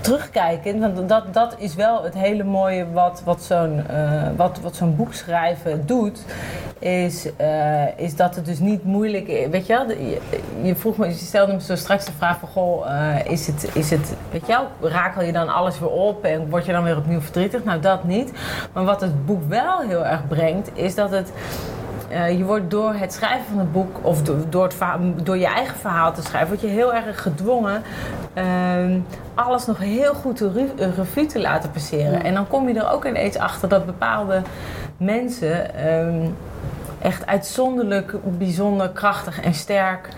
terugkijkend, want dat, dat is wel het hele mooie wat, wat zo'n eh, wat, wat zo'n boek schrijven doet. Is, eh, is dat het dus niet moeilijk. Weet je wel, je vroeg me, je stelde me zo straks de vraag van goh, eh, is, het, is het, weet je wel, rakel je dan alles weer op en word je dan weer opnieuw verdrietig? Nou, dat niet. Maar wat het boek wel heel erg brengt, is dat het. Eh, je wordt door het schrijven van het boek, of do- door, het door je eigen verhaal te schrijven, word je heel erg gedwongen ehm, alles nog heel goed de eh, revue te laten passeren. Ja. En dan kom je er ook ineens achter dat bepaalde mensen ehm, echt uitzonderlijk, bijzonder krachtig en sterk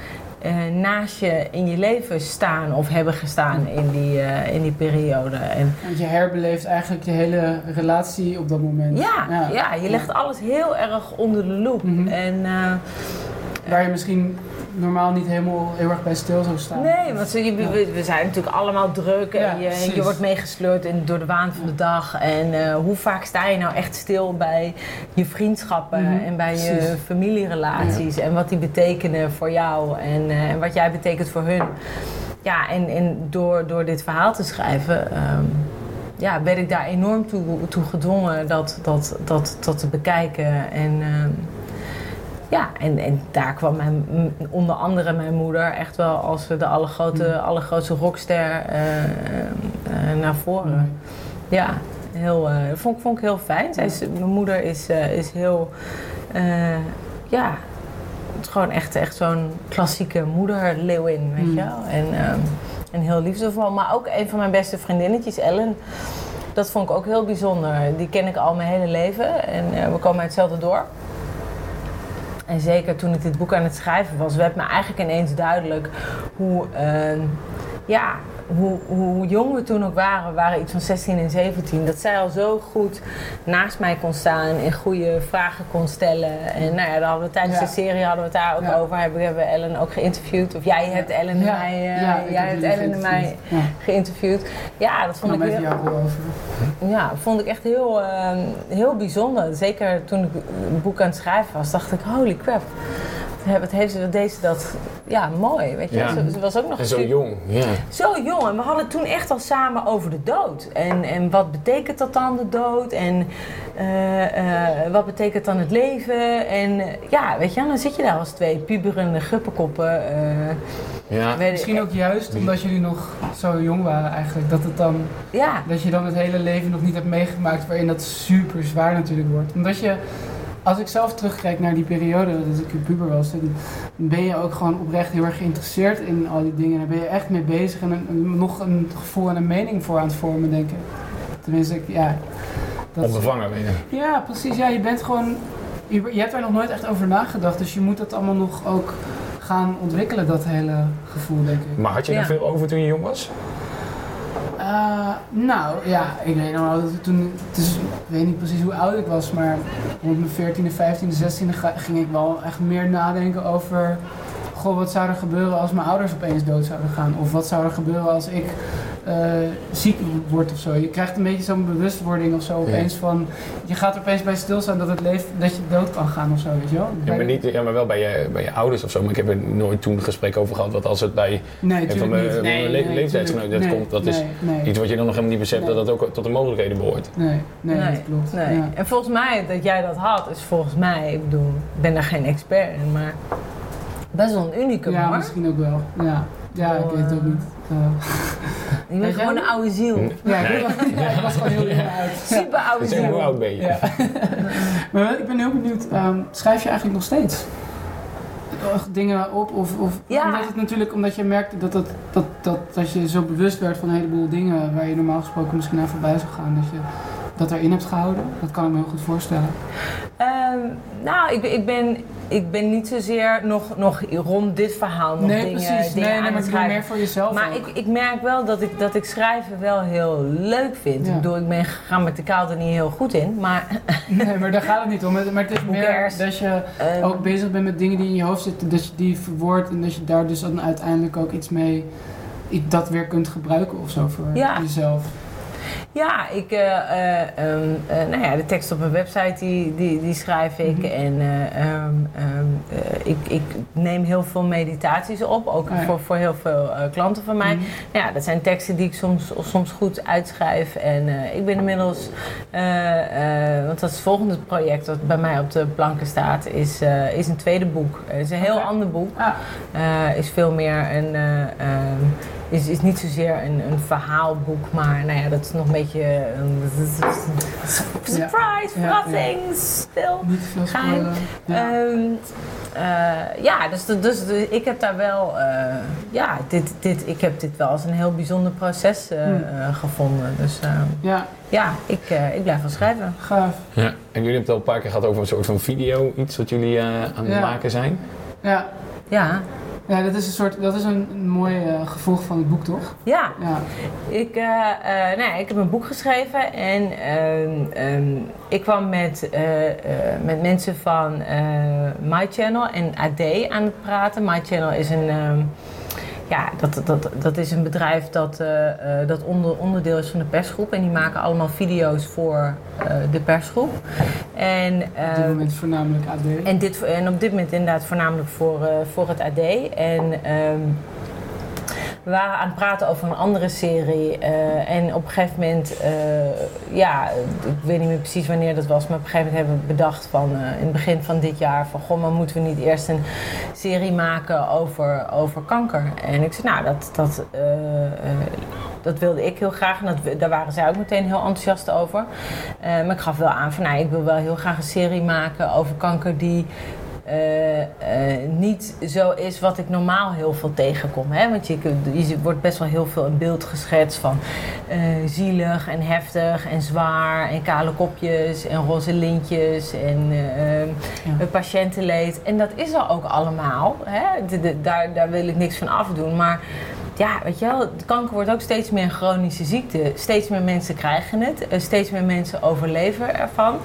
naast je in je leven staan of hebben gestaan in die, eh, in die periode. En Want je herbeleeft eigenlijk je hele relatie op dat moment. ja, ja. je legt alles heel erg onder de loep. Mhm. En eh, Waar je misschien normaal niet helemaal heel erg bij stil zou staan. Nee, want je- we, we zijn natuurlijk allemaal druk en Ja, je, wordt meegesleurd in, door de waan van de dag. En eh, hoe vaak sta je nou echt stil bij je vriendschappen Mhm, en bij je familierelaties en wat die betekenen voor jou en, eh, en wat jij betekent voor hun. Ja, en, en door, door dit verhaal te schrijven. ehm, ja, werd ik daar enorm toe, toe gedwongen dat, dat, dat, dat te bekijken. En, ehm, ja, en, en daar kwam mijn, onder andere mijn moeder echt wel als de allergrote, allergrootste rockster eh, eh, naar voren. Ja, heel, eh, vond, ik- vond ik heel fijn. Zij is, mijn moeder is, is heel, ja, het gewoon echt, echt zo'n klassieke moederleeuwin, weet Mm. je wel. En, ehm, en heel liefdevol. Maar ook een van mijn beste vriendinnetjes, Ellen. Dat vond ik ook heel bijzonder. Die ken ik al mijn hele leven. En we komen uit hetzelfde dorp. En zeker toen ik dit boek aan het schrijven was, werd me eigenlijk ineens duidelijk hoe, uh, ja, hoe, hoe jong we toen ook waren, we waren iets van 16 en 17, dat zij al zo goed naast mij kon staan en goede vragen kon stellen. En nou ja, dan hadden we tijdens Ja. de serie hadden we het daar ook Ja. over. Hebben, hebben we Ellen ook geïnterviewd. Of jij hebt Ellen en mij, eh, jij heb hebt Ellen en mij geïnterviewd. Ja. dat vond Nou, ik heel, over. ja, vond ik echt heel, eh, heel bijzonder. Zeker toen ik het boek aan het schrijven was, dacht ik, holy crap. Wat heeft ze, deze dat, ja, mooi. Weet je? Ja. Ze, ze was ook nog En zo jong, ja. zo jong. En we hadden het toen echt al samen over de dood. En, en wat betekent dat dan, de dood? En eh, eh, wat betekent dan het leven? En eh, ja, weet je, dan zit je daar als twee puberende guppenkoppen. eh, ja. weet- Misschien ook juist omdat jullie nog zo jong waren eigenlijk. Dat, het dan, Ja, dat je dan het hele leven nog niet hebt meegemaakt waarin dat super zwaar natuurlijk wordt. Omdat je, als ik zelf terugkijk naar die periode dat ik een puber was, dan ben je ook gewoon oprecht heel erg geïnteresseerd in al die dingen. Daar ben je echt mee bezig en een- nog een gevoel en een mening voor aan het vormen, denk ik. Tenminste, ik, ja. dat- Onbevangen ben je. Ja, precies. Ja, je bent gewoon. Je, je hebt er nog nooit echt over nagedacht. Dus je moet dat allemaal nog ook gaan ontwikkelen, dat hele gevoel, denk ik. Maar had je Ja. er veel over toen je jong was? Eh, nou, ja, ik weet nog dat toen. Ik weet niet precies hoe oud ik was, maar rond mijn 14e, 15e, 16e ga- ging ik wel echt meer nadenken over. Goh, wat zou er gebeuren als mijn ouders opeens dood zouden gaan? Of wat zou er gebeuren als ik eh, ziek word of zo? Je krijgt een beetje zo'n bewustwording of zo opeens van. Je gaat er opeens bij stilstaan dat het leven, dat je dood kan gaan of zo, weet je wel? Ja, maar, niet, ja, maar wel bij je, bij je ouders of zo. Maar ik heb er nooit toen een gesprek over gehad. Wat als het bij Nee, een van mijn, Nee, le- nee, leeftijdsgenoten tuurlijk. dat komt, dat is iets wat je dan nog helemaal niet beseft Nee. dat dat ook tot de mogelijkheden behoort. Nee, nee, Nee, dat klopt. nee. Ja. En volgens mij, dat jij dat had, is volgens mij, ik bedoel, ik ben daar geen expert in, maar best wel een unicum ja, hoor. misschien ook wel. Ja, ja ik weet het ook niet. [laughs] Je bent gewoon een oude ziel. Ja, ik, ja, ik was gewoon heel jong uit. [laughs] Super oude Dus hoe ziel. oud ben je? Ja. [laughs] maar ik ben heel benieuwd, ehm, schrijf je eigenlijk nog steeds? Dingen op? Of, of Ja. omdat het natuurlijk, omdat je merkte dat, dat, dat, dat, dat je zo bewust werd van een heleboel dingen waar je normaal gesproken misschien aan voorbij zou gaan, dat je dat erin hebt gehouden? Dat kan ik me heel goed voorstellen. Ehm, nou, ik, ben- ik, ben, ik ben niet zozeer nog, nog rond dit verhaal nog nee, dingen, precies. dingen Nee, aan nee, maar het schrijven. meer voor jezelf Maar ook. ik, ik merk wel dat ik, dat ik schrijven wel heel leuk vind. Ja. Ik bedoel, ik ben grammaticaal er niet heel goed in. Maar [laughs] Nee, maar daar gaat het niet om. Maar het is meer dat je ehm, ook bezig bent met dingen die in je hoofd zitten, dat je die verwoordt en dat je daar dus dan uiteindelijk ook iets mee, dat weer kunt gebruiken of zo voor Ja. jezelf. Ja, ik, eh, eh, ehm, eh, nou ja, de tekst op mijn website die, die, die schrijf ik. Mhm. En eh, ehm, ehm, eh, ik, ik neem heel veel meditaties op, ook ja. voor, voor heel veel klanten van mij. Mhm. Nou ja, dat zijn teksten die ik soms, soms goed uitschrijf. En ik ben inmiddels, want dat is het volgende project dat bij mij op de planken staat, is, is een tweede boek. Het is een heel ander boek. Ah, is veel meer een. Ehm, is, is niet zozeer een, een verhaalboek, maar nou ja, dat is nog een beetje. een surprise, Ja, verrassing, spel. niet te veel Geheim. Ja. Ehm, eh, ja, dus, de- dus de- ik heb daar wel, eh, ja, dit, dit, ik heb dit wel als een heel bijzonder proces eh, Hmm. gevonden. Dus eh, ja, ja, ik, eh, ik blijf wel schrijven. gaaf. Ja. En jullie hebben het al een paar keer gehad over een soort van video, iets wat jullie eh, aan het Ja. maken zijn. Ja. Ja, ja, dat is een soort, dat is een, een mooi eh, gevolg van het boek, toch? ja. Ja. Ik, eh, nou ja, ik heb een boek geschreven en ehm, ehm, ik kwam met, met mensen van My Channel en AD aan het praten. My Channel is een, ehm, ja, dat, dat, dat is een bedrijf dat, eh, eh, dat onder, onderdeel is van de persgroep en die maken allemaal video's voor eh, de persgroep. En, Op dit moment voornamelijk AD. en, dit, en op dit moment inderdaad voornamelijk voor, voor het AD. En ehm, we waren aan het praten over een andere serie. eh, en op een gegeven moment, eh, ja, ik weet niet meer precies wanneer dat was, maar op een gegeven moment hebben we bedacht van eh, in het begin van dit jaar van goh, maar moeten we niet eerst een serie maken over, over kanker? En ik zei, nou, dat, dat, dat wilde ik heel graag en dat, daar waren zij ook meteen heel enthousiast over. Maar ik gaf wel aan van, nou, ik wil wel heel graag een serie maken over kanker die eh, eh, niet zo is wat ik normaal heel veel tegenkom. Hè? Want je, je wordt best wel heel veel in beeld geschetst van eh, zielig en heftig en zwaar en kale kopjes en roze lintjes en ja. patiëntenleed. En dat is er ook allemaal. Hè? daar, daar wil ik niks van afdoen. Maar ja, weet je wel, kanker wordt ook steeds meer een chronische ziekte. Steeds meer mensen krijgen het, eh, steeds meer mensen overleven ervan.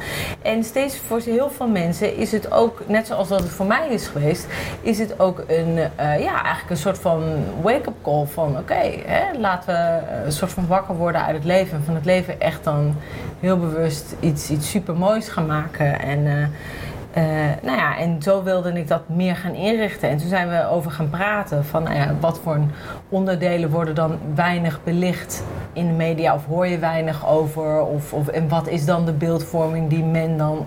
En steeds voor heel veel mensen is het ook, net zoals dat het voor mij is geweest, is het ook een, uh, ja, eigenlijk een soort van wake-up call van oké, laten we eh, een soort van wakker worden uit het leven. Van het leven echt dan heel bewust iets, iets super moois gaan maken. En nou ja, en zo wilde ik dat meer gaan inrichten. En toen zijn we over gaan praten van nou wat voor onderdelen worden dan weinig belicht in de media of hoor je weinig over? Of, of, en wat is dan de beeldvorming die men dan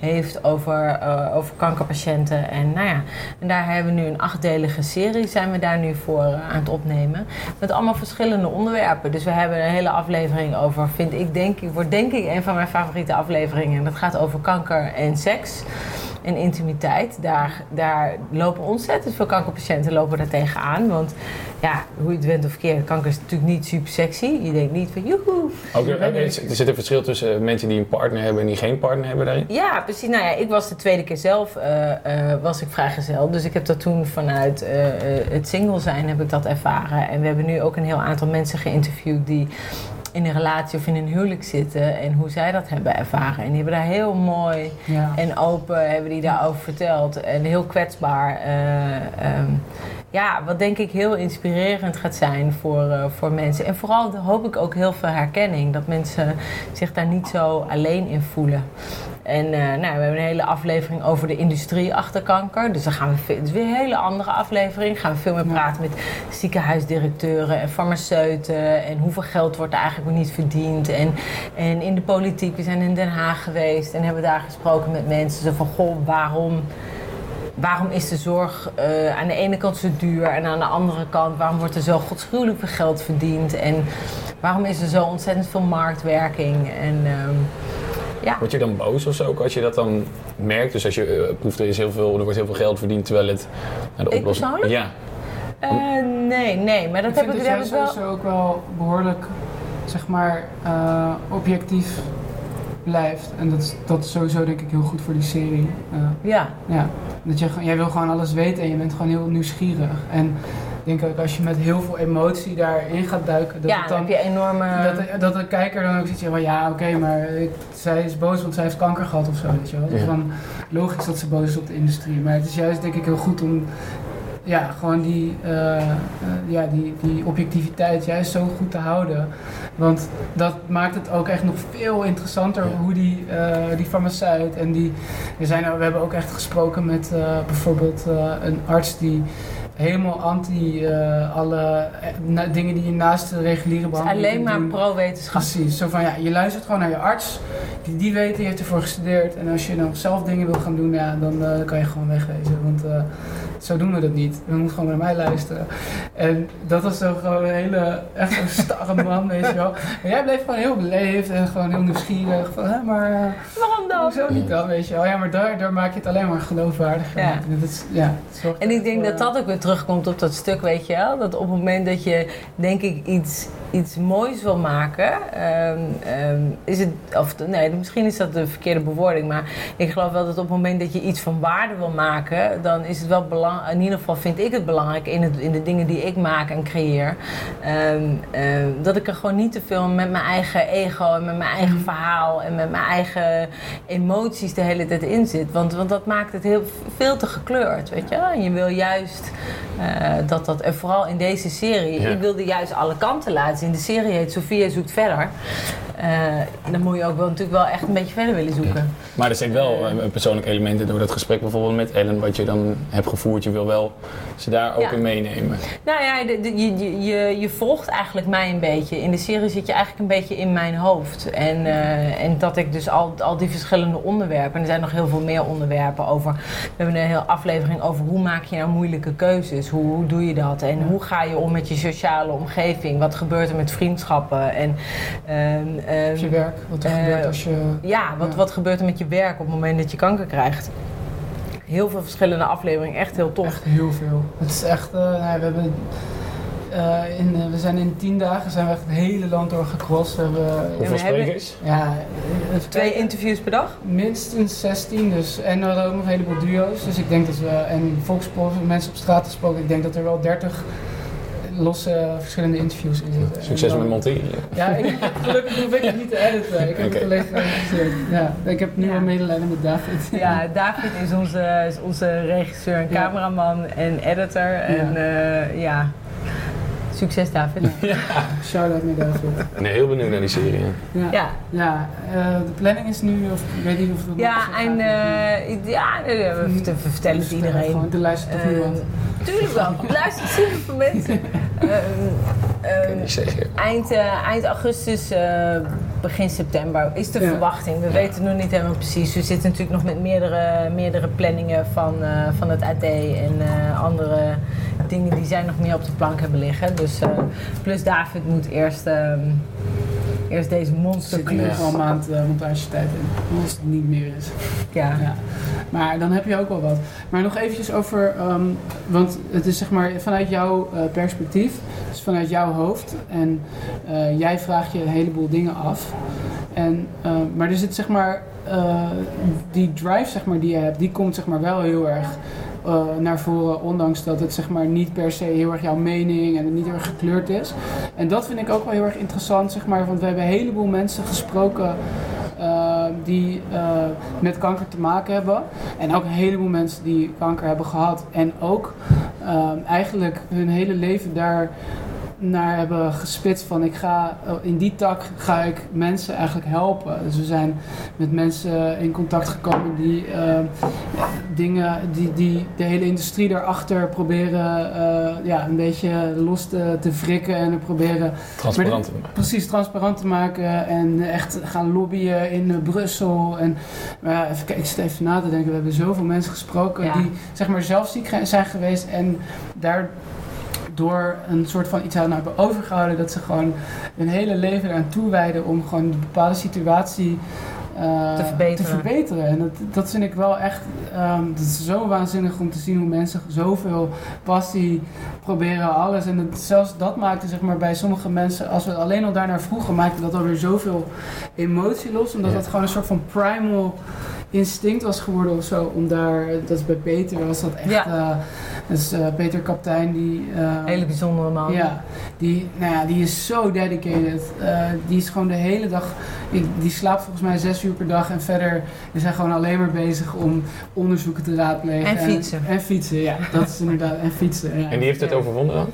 heeft over, uh, over kankerpatiënten. En, nou ja, en daar hebben we nu een achtdelige serie, zijn we daar nu voor uh, aan het opnemen. Met allemaal verschillende onderwerpen. Dus we hebben een hele aflevering over, vind ik, denk ik, wordt denk ik een van mijn favoriete afleveringen. En dat gaat over kanker en seks en intimiteit. Daar, daar lopen ontzettend veel kankerpatiënten lopen daar tegenaan. Want ja, hoe je het went of verkeerd, kanker is natuurlijk niet super sexy. Je denkt niet van joehoe. Okay, er zit een verschil tussen eh, mensen die een partner hebben en die geen partner hebben daarin? Ja, precies. Nou ja, ik was de tweede keer zelf uh, uh, was ik vrijgezel. Dus ik heb dat toen vanuit het single zijn heb ik dat ervaren. En we hebben nu ook een heel aantal mensen geïnterviewd die in een relatie of in een huwelijk zitten en hoe zij dat hebben ervaren. En die hebben daar heel mooi en open hebben die daarover verteld. En heel kwetsbaar. Uh, ja, wat denk ik heel inspirerend gaat zijn voor, uh, voor mensen. En vooral hoop ik ook heel veel herkenning. Dat mensen zich daar niet zo alleen in voelen. En uh, nou, we hebben een hele aflevering over de industrie achter kanker. Dus dan gaan we het is weer een hele andere aflevering. Gaan we veel meer praten met ziekenhuisdirecteuren en farmaceuten. En hoeveel geld wordt er eigenlijk niet verdiend. En, en in de politiek, we zijn in Den Haag geweest en hebben daar gesproken met mensen. Zo van, goh, waarom waarom is de zorg uh, aan de ene kant zo duur en aan de andere kant waarom wordt er zo godschuwelijk veel geld verdiend en waarom is er zo ontzettend veel marktwerking en uh, ja. Word je dan boos of zo ook als je dat dan merkt? Dus als je uh, proeft er is heel veel, er wordt heel veel geld verdiend terwijl het naar de oplossing. Ja. Uh, nee, nee, maar dat ik heb ik heb ik wel. ook wel behoorlijk, zeg maar, uh, objectief blijft. En dat is, dat is sowieso denk ik heel goed voor die serie. Uh, ja. ja. Dat je, jij wil gewoon alles weten en je bent gewoon heel nieuwsgierig. En denk ook als je met heel veel emotie daarin gaat duiken, dat ja, dan, heb je enorme... Dat, dat de kijker dan ook ziet van ja, oké, maar ik, zij is boos want zij heeft kanker gehad of zo, weet je wel. Dus dan logisch dat ze boos is op de industrie. Maar het is juist denk ik heel goed om ja, gewoon die, uh, uh, ja, die, die objectiviteit juist zo goed te houden. Want dat maakt het ook echt nog veel interessanter hoe die, uh, die farmaceut en die... We, zijn, we hebben ook echt gesproken met bijvoorbeeld een arts die helemaal anti uh, alle dingen die je naast de reguliere behandeling Alleen maar pro-wetenschap. Precies. Zo van ja, je luistert gewoon naar je arts. Die, die weet, die heeft ervoor gestudeerd. En als je dan zelf dingen wil gaan doen, ja, dan uh, kan je gewoon wegwezen. Want zo doen we dat niet. We moeten gewoon naar mij luisteren. En dat was zo gewoon een hele, echt een starre man, weet je wel. En jij bleef gewoon heel beleefd en gewoon heel nieuwsgierig. Van, hè, maar waarom dan? Hoezo niet dan, weet je wel. Ja, maar daar, daar maak je het alleen maar geloofwaardiger. Ja. En, dat is, ja, en ik denk dat dat ook weer terugkomt op dat stuk, weet je wel. Dat op het moment dat je, denk ik, iets, iets moois wil maken, um, um, is het, of nee, misschien is dat de verkeerde bewoording, maar ik geloof wel dat op het moment dat je iets van waarde wil maken, dan is het wel belangrijk in ieder geval vind ik het belangrijk in, het, in de dingen die ik maak en creëer. Um, dat ik er gewoon niet te veel met mijn eigen ego en met mijn eigen mhm. verhaal en met mijn eigen emoties de hele tijd in zit. Want, want dat maakt het heel veel te gekleurd, weet je. En je wil juist uh, dat dat, en vooral in deze serie, ik wilde juist alle kanten laten zien. De serie heet Sofia zoekt verder. Uh, dan moet je ook wel natuurlijk wel echt een beetje verder willen zoeken. Maar er zijn wel uh, persoonlijke elementen door dat gesprek bijvoorbeeld met Ellen, wat je dan hebt gevoerd. Je wil wel ze daar ook in meenemen. Nou ja, de, de, je, je, je volgt eigenlijk mij een beetje. In de serie zit je eigenlijk een beetje in mijn hoofd. En, uh, en dat ik dus al, al die verschillende onderwerpen, en er zijn nog heel veel meer onderwerpen over. We hebben een hele aflevering over hoe maak je nou moeilijke keuzes? Hoe, hoe doe je dat? En hoe ga je om met je sociale omgeving? Wat gebeurt er met vriendschappen? En, Um, je werk, wat er gebeurt als je... Ja, wat, wat gebeurt er met je werk op het moment dat je kanker krijgt? heel veel verschillende afleveringen. Echt heel tof. Echt heel veel. Het is echt, eh, nou, we hebben eh, in, eh, we zijn in tien dagen zijn we echt het hele land door gecrossed. We hebben, Hoeveel we hebben- sprekers? ja, even Twee interviews per dag. Minstens 16, dus, en we hadden ook nog een heleboel duo's. Dus ik denk dat we, en volkspost, mensen op straat gesproken, ik denk dat er wel 30 losse verschillende interviews in zitten. Succes En met monteren. Ja, ik, gelukkig hoef ik het niet te editen. Ik heb het alleen geregisseerd. Ja, ik heb nu Ja. al medelijden met David. Ja, David is onze, is onze regisseur en Ja. cameraman en editor. En eh, ja, succes David. Shout-out naar David. Ik ben heel benieuwd naar die serie. ja. Ja, Ja, ja eh, de planning is nu, of ik weet niet of het ja en eh, ja, we, vert- we vertellen het iedereen. Gewoon, er luistert toch Eh, niemand. Tuurlijk wel. [laughs] Luister super veel mensen. Ik kan niet zeggen. eind, eh, eind augustus, eh, begin september is de Ja. verwachting. We weten nog niet helemaal precies. We zitten natuurlijk nog met meerdere, meerdere planningen van, eh, van het AD en eh, andere dingen die zij nog meer op de plank hebben liggen. Dus, eh, plus David moet eerst, ehm, eerst deze Er monster zit nu een maand uh, montagetijd in, als het niet meer is. Ja. Ja. Maar dan heb je ook wel wat. Maar nog eventjes over, ehm, want het is zeg maar vanuit jouw eh, perspectief, dus vanuit jouw hoofd. En eh, jij vraagt je een heleboel dingen af. En, eh, maar er zit zeg maar, eh, die drive zeg maar, die je hebt, die komt zeg maar wel heel erg eh, naar voren. Ondanks dat het zeg maar niet per se heel erg jouw mening en het niet heel erg gekleurd is. En dat vind ik ook wel heel erg interessant, zeg maar, want we hebben een heleboel mensen gesproken uh, die uh, met kanker te maken hebben. En ook een heleboel mensen die kanker hebben gehad. En ook eigenlijk hun hele leven daar naar hebben gespitst van ik ga in die tak ga ik mensen eigenlijk helpen. Dus we zijn met mensen in contact gekomen die uh, dingen die, die de hele industrie daarachter proberen uh, ja, een beetje los te, te wrikken en proberen transparant te maken. Precies transparant te maken en echt gaan lobbyen in Brussel. En uh, even, kijk, ik zit even na te denken. We hebben zoveel mensen gesproken ja. die zeg maar zelf ziek zijn geweest en daar door een soort van iets aan hebben overgehouden, dat ze gewoon hun hele leven eraan toewijden om gewoon een bepaalde situatie uh, te, verbeteren. te verbeteren. En dat, dat vind ik wel echt, um, dat is zo waanzinnig om te zien hoe mensen zoveel passie proberen, alles. En het, zelfs dat maakte zeg maar bij sommige mensen, als we alleen al daarnaar vroegen, maakte dat alweer zoveel emotie los, omdat Ja. dat gewoon een soort van primal instinct was geworden of zo, om daar, dat is bij Peter was dat echt, Ja. uh, dat is uh, Peter Kaptein die... uh, Hele bijzondere man. ja, die, nou ja, die is zo dedicated. Uh, die is gewoon de hele dag. Die, die slaapt volgens mij zes uur per dag. En verder is hij gewoon alleen maar bezig om onderzoeken te raadplegen. En fietsen. En, en fietsen, ja. Dat is inderdaad. En fietsen. Ja. En die heeft het Ja. overwonnen dan?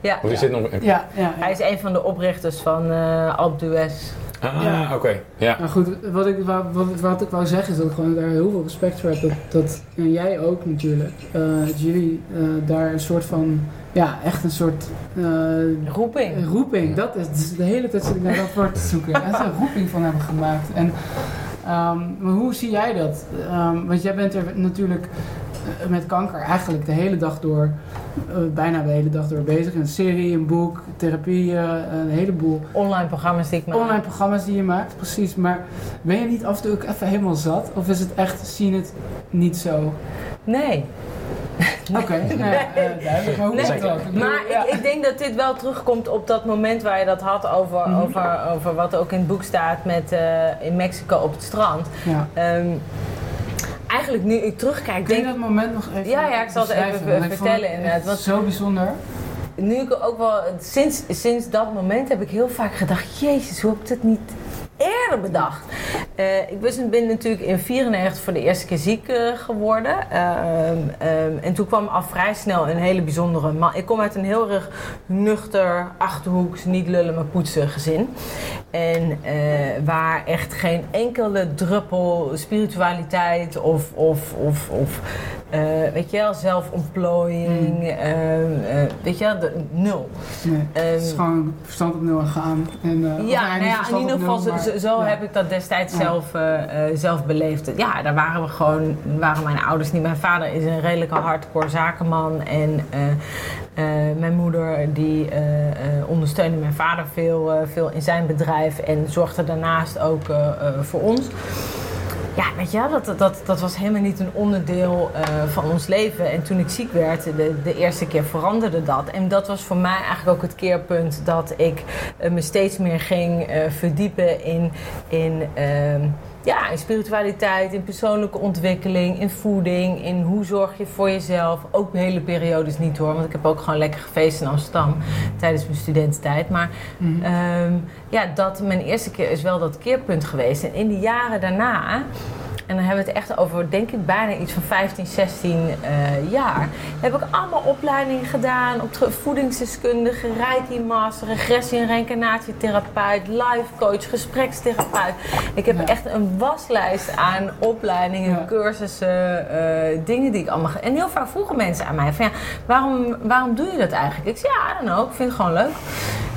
Ja. Of die Ja. zit nog... Ja, ja, ja. Hij is een van de oprichters van uh, Alp d'Huez. Ah, Ja. oké. Ja. Maar goed, wat ik, wou- wat, wat ik wou zeggen is dat ik gewoon daar heel veel respect voor heb. Dat, dat, en jij ook natuurlijk. eh, dat jullie eh, daar een soort van. Ja, echt een soort. eh, Roeping. Een roeping, dat is dus de hele tijd zit ik naar dat woord te zoeken. [laughs] Is een roeping van hebben gemaakt. En, ehm, maar hoe zie jij dat? Ehm, want jij bent er natuurlijk met kanker eigenlijk de hele dag door, eh, bijna de hele dag door bezig. Een serie, een boek, therapie, eh, een heleboel Online programma's die ik maak. online programma's die je maakt, precies. Maar ben je niet af en toe ook even helemaal zat? Of is het echt, zie je het niet zo? Nee. [laughs] Oké, nou eh, duidelijk. Maar hoe Nee, is het dan? Ik bedoel, Maar ja. ik, ik denk dat dit wel terugkomt op dat moment waar je dat had over, Mhm. over, over wat ook in het boek staat met eh, in Mexico op het strand. ja. Ehm, eigenlijk nu ik terugkijk, Kun je denk dat moment nog even Ja, ja, ik zal het even vertellen het inderdaad, want- Zo bijzonder. nu ik ook wel, sinds, sinds dat moment heb ik heel vaak gedacht, jezus, hoe heb ik dat niet eerder bedacht? Eh, ik ben natuurlijk in 94 voor de eerste keer ziek eh, geworden. Ehm, ehm, en toen kwam al vrij snel een hele bijzondere man. Ik kom uit een heel erg nuchter, achterhoeks, niet lullen maar poetsen gezin. En eh, waar echt geen enkele druppel spiritualiteit of, of, of, of eh, weet je wel, zelfontplooiing, ehm, eh, weet je wel, de- nul. Nee, het is Ehm, gewoon verstand op nul en gaan. En, eh, Ja, nou ja, in ieder geval, nul, zo, maar- zo- zo ja. heb ik dat destijds Ja. zelf, zelf beleefd. Ja, daar waren we gewoon, waren mijn ouders niet. Mijn vader is een redelijke hardcore zakenman en mijn moeder die ondersteunde mijn vader veel, veel in zijn bedrijf en zorgde daarnaast ook voor ons. Ja, weet je, dat, dat, dat was helemaal niet een onderdeel uh, van ons leven. En toen ik ziek werd, de, de eerste keer veranderde dat. En dat was voor mij eigenlijk ook het keerpunt dat ik uh, me steeds meer ging uh, verdiepen in. in ehm, ja, in spiritualiteit, in persoonlijke ontwikkeling, in voeding, in hoe zorg je voor jezelf. Ook hele periodes niet hoor, want ik heb ook gewoon lekker gefeest in Amsterdam tijdens mijn studententijd. Maar mm. um, ja, dat mijn eerste keer is wel dat keerpunt geweest. En in de jaren daarna en dan hebben we het echt over, denk ik, bijna iets van 15, 16 uh, jaar. Heb ik allemaal opleidingen gedaan op voedingsdeskundige, reiki master, regressie- en reïncarnatietherapeut, life coach, gesprekstherapeut. Ik heb echt een waslijst aan opleidingen, ja. cursussen, uh, dingen die ik allemaal. En heel vaak vroegen mensen aan mij van ja, waarom, waarom doe je dat eigenlijk? Ik zei ja, I don't know, ik vind het gewoon leuk.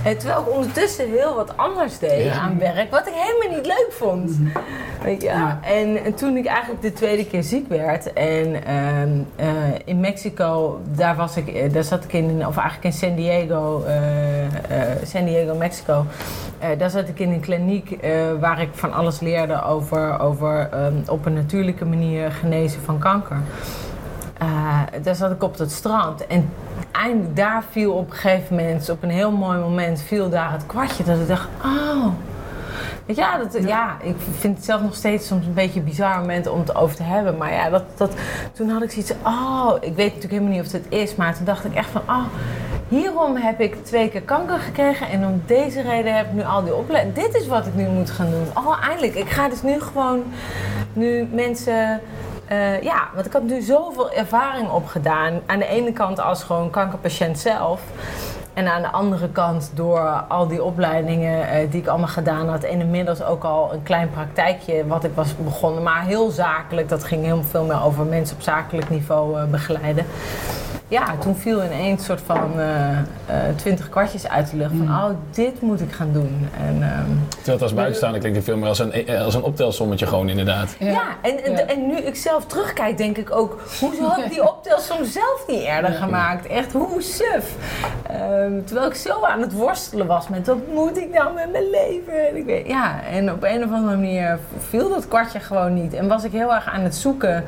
Terwijl ik ondertussen heel wat anders deed ja. aan werk, wat ik helemaal niet leuk vond. Mm. Weet je? Ja. En, en, toen ik eigenlijk de tweede keer ziek werd en uh, uh, in Mexico, daar, was ik, daar zat ik in, of eigenlijk in San Diego, San Diego, Mexico. daar zat ik in een kliniek waar ik van alles leerde over, over um, op een natuurlijke manier genezen van kanker. daar zat ik op dat strand en eindelijk daar viel op een gegeven moment, op een heel mooi moment, viel daar het kwartje. Dat ik dacht, oh. Ja, dat, ja. ja. ik vind het zelf nog steeds soms een beetje een bizar moment om het over te hebben. Maar ja, dat, dat, toen had ik zoiets oh, ik weet natuurlijk helemaal niet of het is. Maar toen dacht ik echt van, oh, hierom heb ik twee keer kanker gekregen. En om deze reden heb ik nu al die opleiding. Dit is wat ik nu moet gaan doen. Oh, eindelijk. Ik ga dus nu gewoon, nu mensen uh, ja, want ik had nu zoveel ervaring opgedaan. Aan de ene kant als gewoon kankerpatiënt zelf. En aan de andere kant door al die opleidingen uh, die ik allemaal gedaan had. En inmiddels ook al een klein praktijkje wat ik was begonnen. Maar heel zakelijk. Dat ging heel veel meer over mensen op zakelijk niveau uh, begeleiden ja, toen viel ineens een soort van twintig uh, kwartjes uit de lucht. Van, oh, dit moet ik gaan doen. En, uh, Terwijl het als buitenstaander klinkt het veel meer als een, als een optelsommetje gewoon inderdaad. Ja, ja en, en, ja. en, nu ik zelf terugkijk, denk ik ook... Hoezo had ik die [laughs] optelsom zelf niet eerder gemaakt? Echt, hoe suf. Um, terwijl ik zo aan het worstelen was met... wat moet ik nou met mijn leven? En ik weet, ja, en op een of andere manier viel dat kwartje gewoon niet. En was ik heel erg aan het zoeken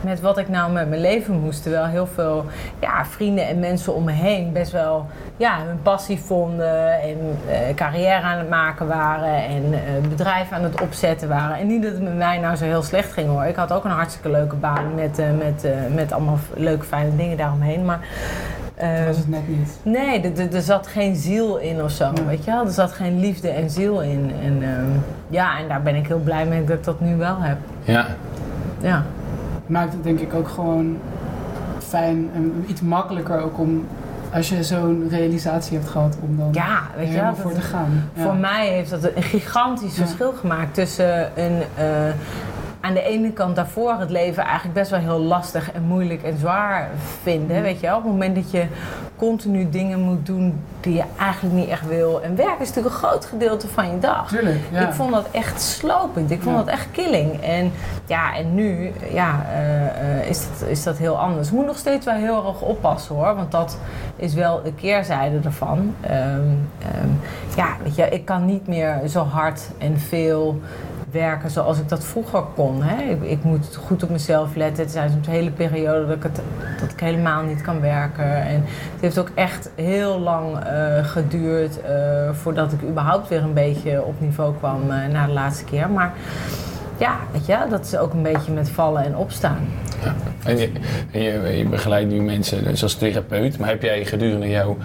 met wat ik nou met mijn leven moest. Terwijl heel veel ja, vrienden en mensen om me heen best wel ja, hun passie vonden en uh, carrière aan het maken waren en uh, bedrijven aan het opzetten waren. En niet dat het met mij nou zo heel slecht ging hoor. Ik had ook een hartstikke leuke baan met, uh, met, met allemaal leuke fijne dingen daaromheen. Maar uh, was het net niet. Nee, er zat geen ziel in of zo, ja. weet je wel. Er zat geen liefde en ziel in. En uh, ja, en daar ben ik heel blij mee dat ik dat nu wel heb. Ja. Ja maakt het denk ik ook gewoon fijn en iets makkelijker ook om als je zo'n realisatie hebt gehad om dan ja, weet je, voor te gaan. Ja. Voor mij heeft dat een gigantisch ja. verschil gemaakt tussen een uh, aan de ene kant daarvoor het leven eigenlijk best wel heel lastig en moeilijk en zwaar vinden. Weet je wel? Op het moment dat je continu dingen moet doen die je eigenlijk niet echt wil. En werk is natuurlijk een groot gedeelte van je dag. Tuurlijk, ja. Ik vond dat echt slopend. Ik vond ja. dat echt killing. En ja, en nu ja, uh, uh, is, dat, is dat heel anders. Ik moet nog steeds wel heel erg oppassen hoor. Want dat is wel de keerzijde ervan. Um, um, ja, weet je, ik kan niet meer zo hard en veel werken zoals ik dat vroeger kon. Hè? Ik, moet goed op mezelf letten. Het zijn soms hele periode dat ik, het, dat ik helemaal niet kan werken. En het heeft ook echt heel lang uh, geduurd uh, voordat ik überhaupt weer een beetje op niveau kwam uh, na de laatste keer. Maar ja, weet je, dat is ook een beetje met vallen en opstaan. Ja. En, je, en je, je, begeleidt nu mensen dus als therapeut, maar heb jij gedurende jouw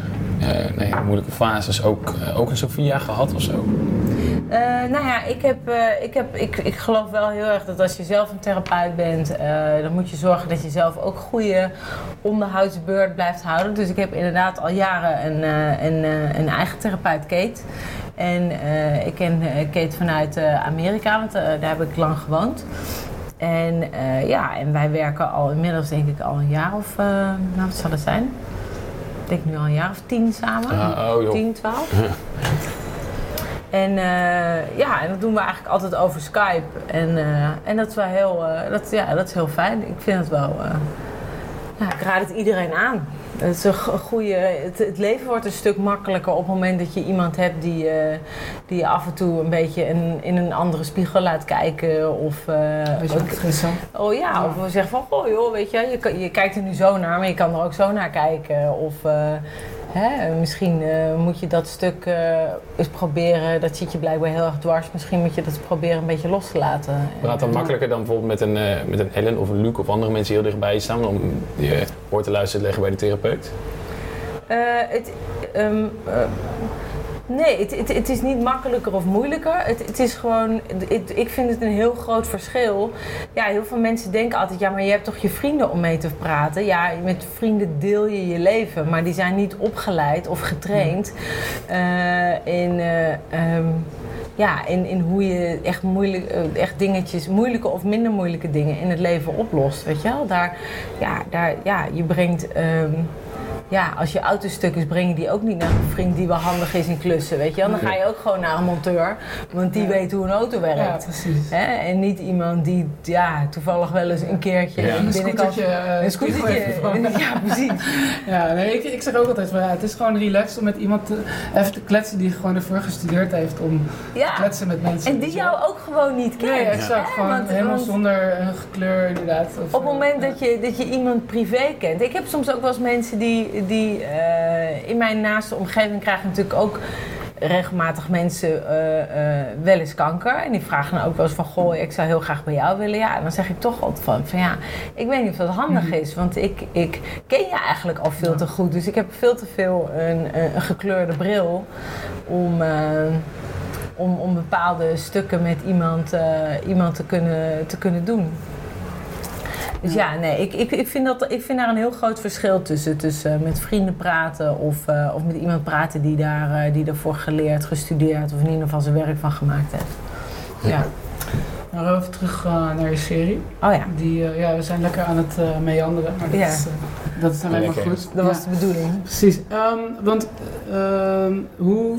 nee, moeilijke fases ook, ook een Sophia gehad of zo? Uh, nou ja, ik, heb, ik, heb, ik, ik geloof wel heel erg dat als je zelf een therapeut bent, dan moet je zorgen dat je zelf ook goede onderhoudsbeurt blijft houden. Dus ik heb inderdaad al jaren een, een, een eigen therapeut, Kate. En ik ken Kate vanuit Amerika, want daar heb ik lang gewoond. En ja, en wij werken al inmiddels denk ik al een jaar of, nou wat zal het zijn? Ik denk nu al een jaar of tien samen. Oh, joh. Tien, twaalf. [laughs] En uh, ja, en dat doen we eigenlijk altijd over Skype. En, uh, en dat is wel heel, uh, dat, ja, dat is heel fijn. Ik vind het wel. ja, ik raad het iedereen aan. Het, is een go- goede, het, het leven wordt een stuk makkelijker op het moment dat je iemand hebt die, eh, die je af en toe een beetje in, in een andere spiegel laat kijken. Of, eh, Weet je wat het is, hè? oh ja, of we zeggen van, oh joh, weet je, je kijkt er nu zo naar, maar je kan er ook zo naar kijken. Of eh, hè, misschien eh, moet je dat stuk eh, eens proberen, dat zit je blijkbaar heel erg dwars. Misschien moet je dat proberen een beetje los te laten. Praat dan makkelijker dan bijvoorbeeld met een, eh, met een Ellen of een Luc of andere mensen die heel dichtbij je staan om je woord te luisteren te leggen bij de therapeut? Het, ehm, eh, nee, het, het, het is niet makkelijker of moeilijker. Het, het is gewoon, ik vind het een heel groot verschil. Ja, heel veel mensen denken altijd, ja, maar je hebt toch je vrienden om mee te praten. Ja, met vrienden deel je je leven, maar die zijn niet opgeleid of getraind eh, in. eh, ehm, ja, in, in hoe je echt, moeilijk, eh, echt dingetjes, moeilijke of minder moeilijke dingen in het leven oplost. Weet je wel? Daar, ja, daar, ja, je brengt. ehm, ja, als je auto stuk is, breng je die ook niet naar een vriend die wel handig is in klussen. Weet je wel? Dan ga je ook gewoon naar een monteur, want die Ja. weet hoe een auto werkt. Ja, precies. Hè? En niet iemand die ja, toevallig wel eens een keertje Ja. Een binnenkant... scootertje, eh, Een spiegel scootertje. [laughs] Ja, precies. Ja, nee, ik, ik zeg ook altijd van ja, het is gewoon relaxed om met iemand te, even te kletsen die gewoon ervoor gestudeerd heeft om te kletsen met mensen. En die jou ook gewoon niet kent. Nee, exact. Gewoon Want- helemaal want- zonder een gekleur inderdaad. Of, Op het moment eh, dat je, dat je iemand privé kent. Ik heb soms ook wel eens mensen die, die eh, in mijn naaste omgeving krijgen natuurlijk ook regelmatig mensen eh, eh, wel eens kanker. En die vragen dan ook wel eens van, goh, ik zou heel graag bij jou willen. Ja, en dan zeg ik toch altijd van, van ja, ik weet niet of dat handig Mhm. is. Want ik, ik ken je eigenlijk al veel te goed. Dus ik heb veel te veel een, een, gekleurde bril om... om, om bepaalde stukken met iemand, iemand te, kunnen, te kunnen doen. Dus ja, nee, ik, ik, ik, vind dat, ik vind daar een heel groot verschil tussen. Tussen eh, met vrienden praten of, eh, of met iemand praten die, daar, eh, die daarvoor geleerd, gestudeerd of in ieder geval zijn werk van gemaakt heeft. Ja. Nou, even terug eh, naar je serie. Oh ja, Die, ja, we zijn lekker aan het eh, meanderen, maar dat, Ja. is, eh, dat is alleen maar goed. dat Ja. was de bedoeling. Precies. Ehm, want ehm, hoe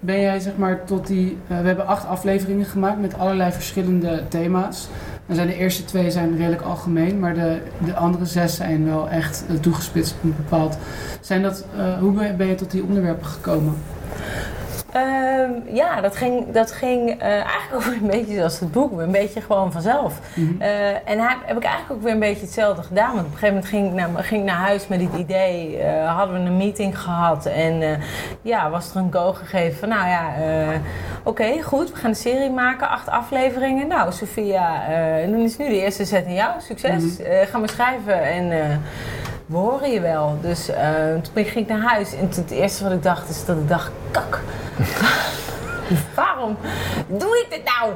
ben jij zeg maar tot die... we hebben acht afleveringen gemaakt met allerlei verschillende thema's. Zijn de eerste twee zijn redelijk algemeen, maar de, de andere zes zijn wel echt eh, toegespitst op een bepaald... Zijn dat, eh, hoe ben je tot die onderwerpen gekomen? Ehm, ja, dat ging, dat ging eh, eigenlijk ook weer een beetje zoals het boek, een beetje gewoon vanzelf. Mhm. Eh, en hij, heb ik eigenlijk ook weer een beetje hetzelfde gedaan. Want op een gegeven moment ging ik naar, ging naar huis met dit idee. eh, hadden we een meeting gehad. En ja, was er een go gegeven van... Nou ja, oké, goed. We gaan een serie maken. Acht afleveringen. Nou, Sophia, dan is nu de eerste zet in jou. Succes. Mhm. Ga maar schrijven. En... we horen je wel. Dus eh, toen ging ik naar huis. En het eerste wat ik dacht is dat ik dacht... Kak. [laughs] Waarom doe ik dit nou?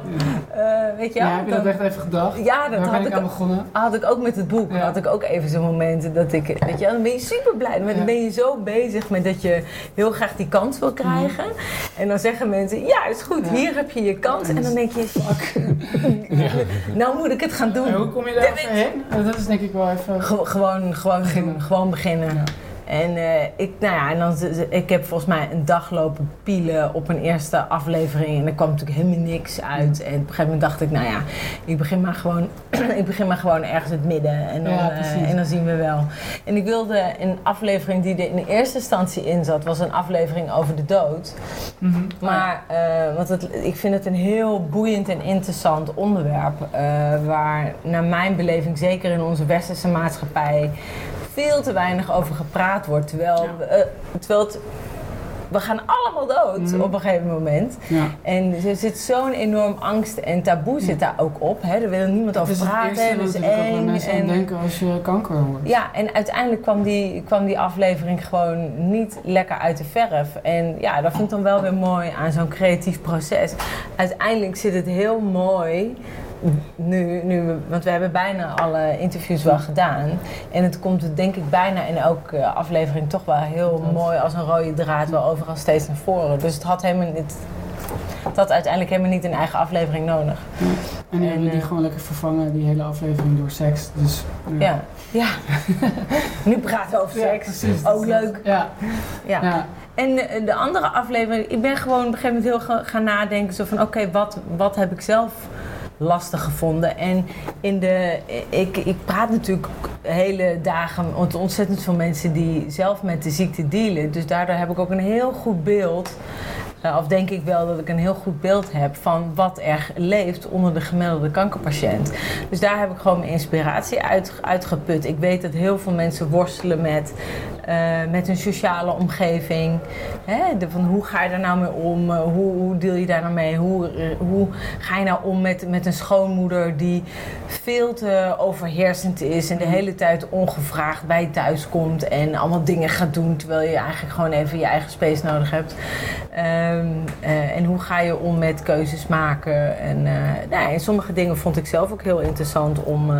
Eh, weet je Ja, heb je dat Dan- echt even gedacht? ja, dat Daar had ben ik ik, aan begonnen. had ik ook met het boek. Ja. Had ik ook even zo'n momenten dat ik, weet je, dan ben je super blij. Dan Ja. ben je zo bezig met dat je heel graag die kans wil krijgen. En dan zeggen mensen, ja, is goed, hier heb je je kans. En dan denk je, [laughs] fuck, [laughs] nou moet ik het gaan doen. En hoe kom je daar overheen? Eh, Dat is denk ik wel even... Ge- gewoon, gewoon Beginnen. Gewoon beginnen. En eh, ik, nou ja, en dan, ik heb volgens mij een dag lopen pielen op een eerste aflevering. En er kwam natuurlijk helemaal niks uit. En op een gegeven moment dacht ik, nou ja, ik begin maar gewoon, [clears throat] ik begin maar gewoon ergens in het midden. En dan, Ja, eh, en dan zien we wel. En ik wilde een aflevering die er in eerste instantie in zat, was een aflevering over de dood. Mhm. Maar, eh, want het, ik vind het een heel boeiend en interessant onderwerp. waar naar mijn beleving, zeker in onze westerse maatschappij, veel te weinig over gepraat wordt. Terwijl, we, eh, terwijl het, we gaan allemaal dood Mhm. op een gegeven moment. Ja. En er zit zo'n enorm angst en taboe zit daar ook op. Hè? Er wil niemand Het over het praten. Het is eng. mensen en- denken als je kanker hoort. ja, en uiteindelijk kwam die, kwam die aflevering gewoon niet lekker uit de verf. En ja, dat vind ik dan wel weer mooi aan zo'n creatief proces. Uiteindelijk zit het heel mooi. Nu, nu, want we hebben bijna alle interviews wel gedaan. En het komt denk ik bijna in elke aflevering toch wel heel Dat. mooi als een rode draad wel overal steeds naar voren. Dus het had helemaal niet. Het had uiteindelijk helemaal niet een eigen aflevering nodig. En En, hebben die eh, gewoon lekker vervangen, die hele aflevering, door seks. Dus, Ja, ja. [laughs] nu praten we over seks. precies. Ook leuk. Ja, Ja. En de, de andere aflevering, ik ben gewoon op een gegeven moment heel ga- gaan nadenken. Zo van, oké, wat, wat heb ik zelf lastig gevonden. En in de, ik, ik praat natuurlijk hele dagen met ontzettend veel mensen die zelf met de ziekte dealen. Dus daardoor heb ik ook een heel goed beeld uh, of denk ik wel dat ik een heel goed beeld heb van wat er leeft onder de gemiddelde kankerpatiënt. Dus daar heb ik gewoon mijn inspiratie uit, uitgeput. Ik weet dat heel veel mensen worstelen met, uh, met hun sociale omgeving. Hè? De, van hoe ga je daar nou mee om? Uh, hoe, hoe, deel je daar nou mee? Hoe, hoe ga je nou om met, met een schoonmoeder die veel te overheersend is en de hele tijd ongevraagd bij je thuis komt en allemaal dingen gaat doen terwijl je eigenlijk gewoon even je eigen space nodig hebt. Um, uh, en hoe ga je om met keuzes maken? En nou, sommige dingen vond ik zelf ook heel interessant om,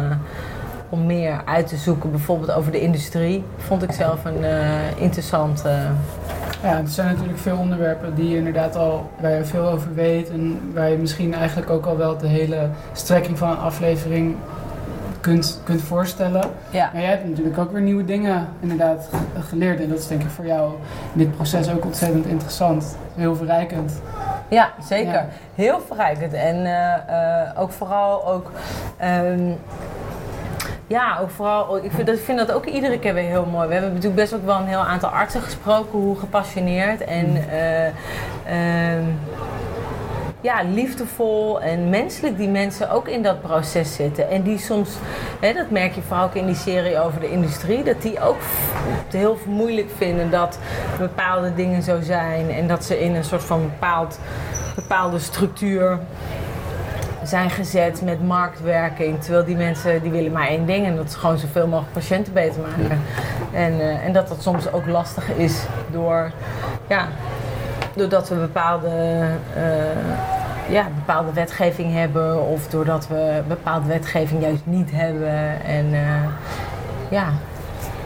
om meer uit te zoeken. Bijvoorbeeld over de industrie vond ik zelf een interessant. Ja, er zijn natuurlijk veel onderwerpen die je inderdaad al, waar je veel over weet. En waar je misschien eigenlijk ook al wel de hele strekking van een aflevering kunt, kunt voorstellen. Ja. Maar jij hebt natuurlijk ook weer nieuwe dingen inderdaad geleerd. En dat is denk ik voor jou in dit proces ook ontzettend interessant. Heel verrijkend. Ja, zeker. Ja. Heel verrijkend. En uh, ook vooral ook... Um, ja, ook vooral, ik vind, dat, ik vind dat ook iedere keer weer heel mooi. We hebben natuurlijk best ook wel een heel aantal artsen gesproken, hoe gepassioneerd. En uh, um, ja, liefdevol en menselijk die mensen ook in dat proces zitten. En die soms, hè, dat merk je vooral ook in die serie over de industrie, dat die ook het heel moeilijk vinden dat bepaalde dingen zo zijn. En dat ze in een soort van bepaald, bepaalde structuur zijn gezet met marktwerking. Terwijl die mensen die willen maar één ding en dat is gewoon zoveel mogelijk patiënten beter maken. En, uh, en dat dat soms ook lastig is door, ja, doordat we bepaalde, uh, ja, bepaalde wetgeving hebben of doordat we bepaalde wetgeving juist niet hebben. En uh, ja.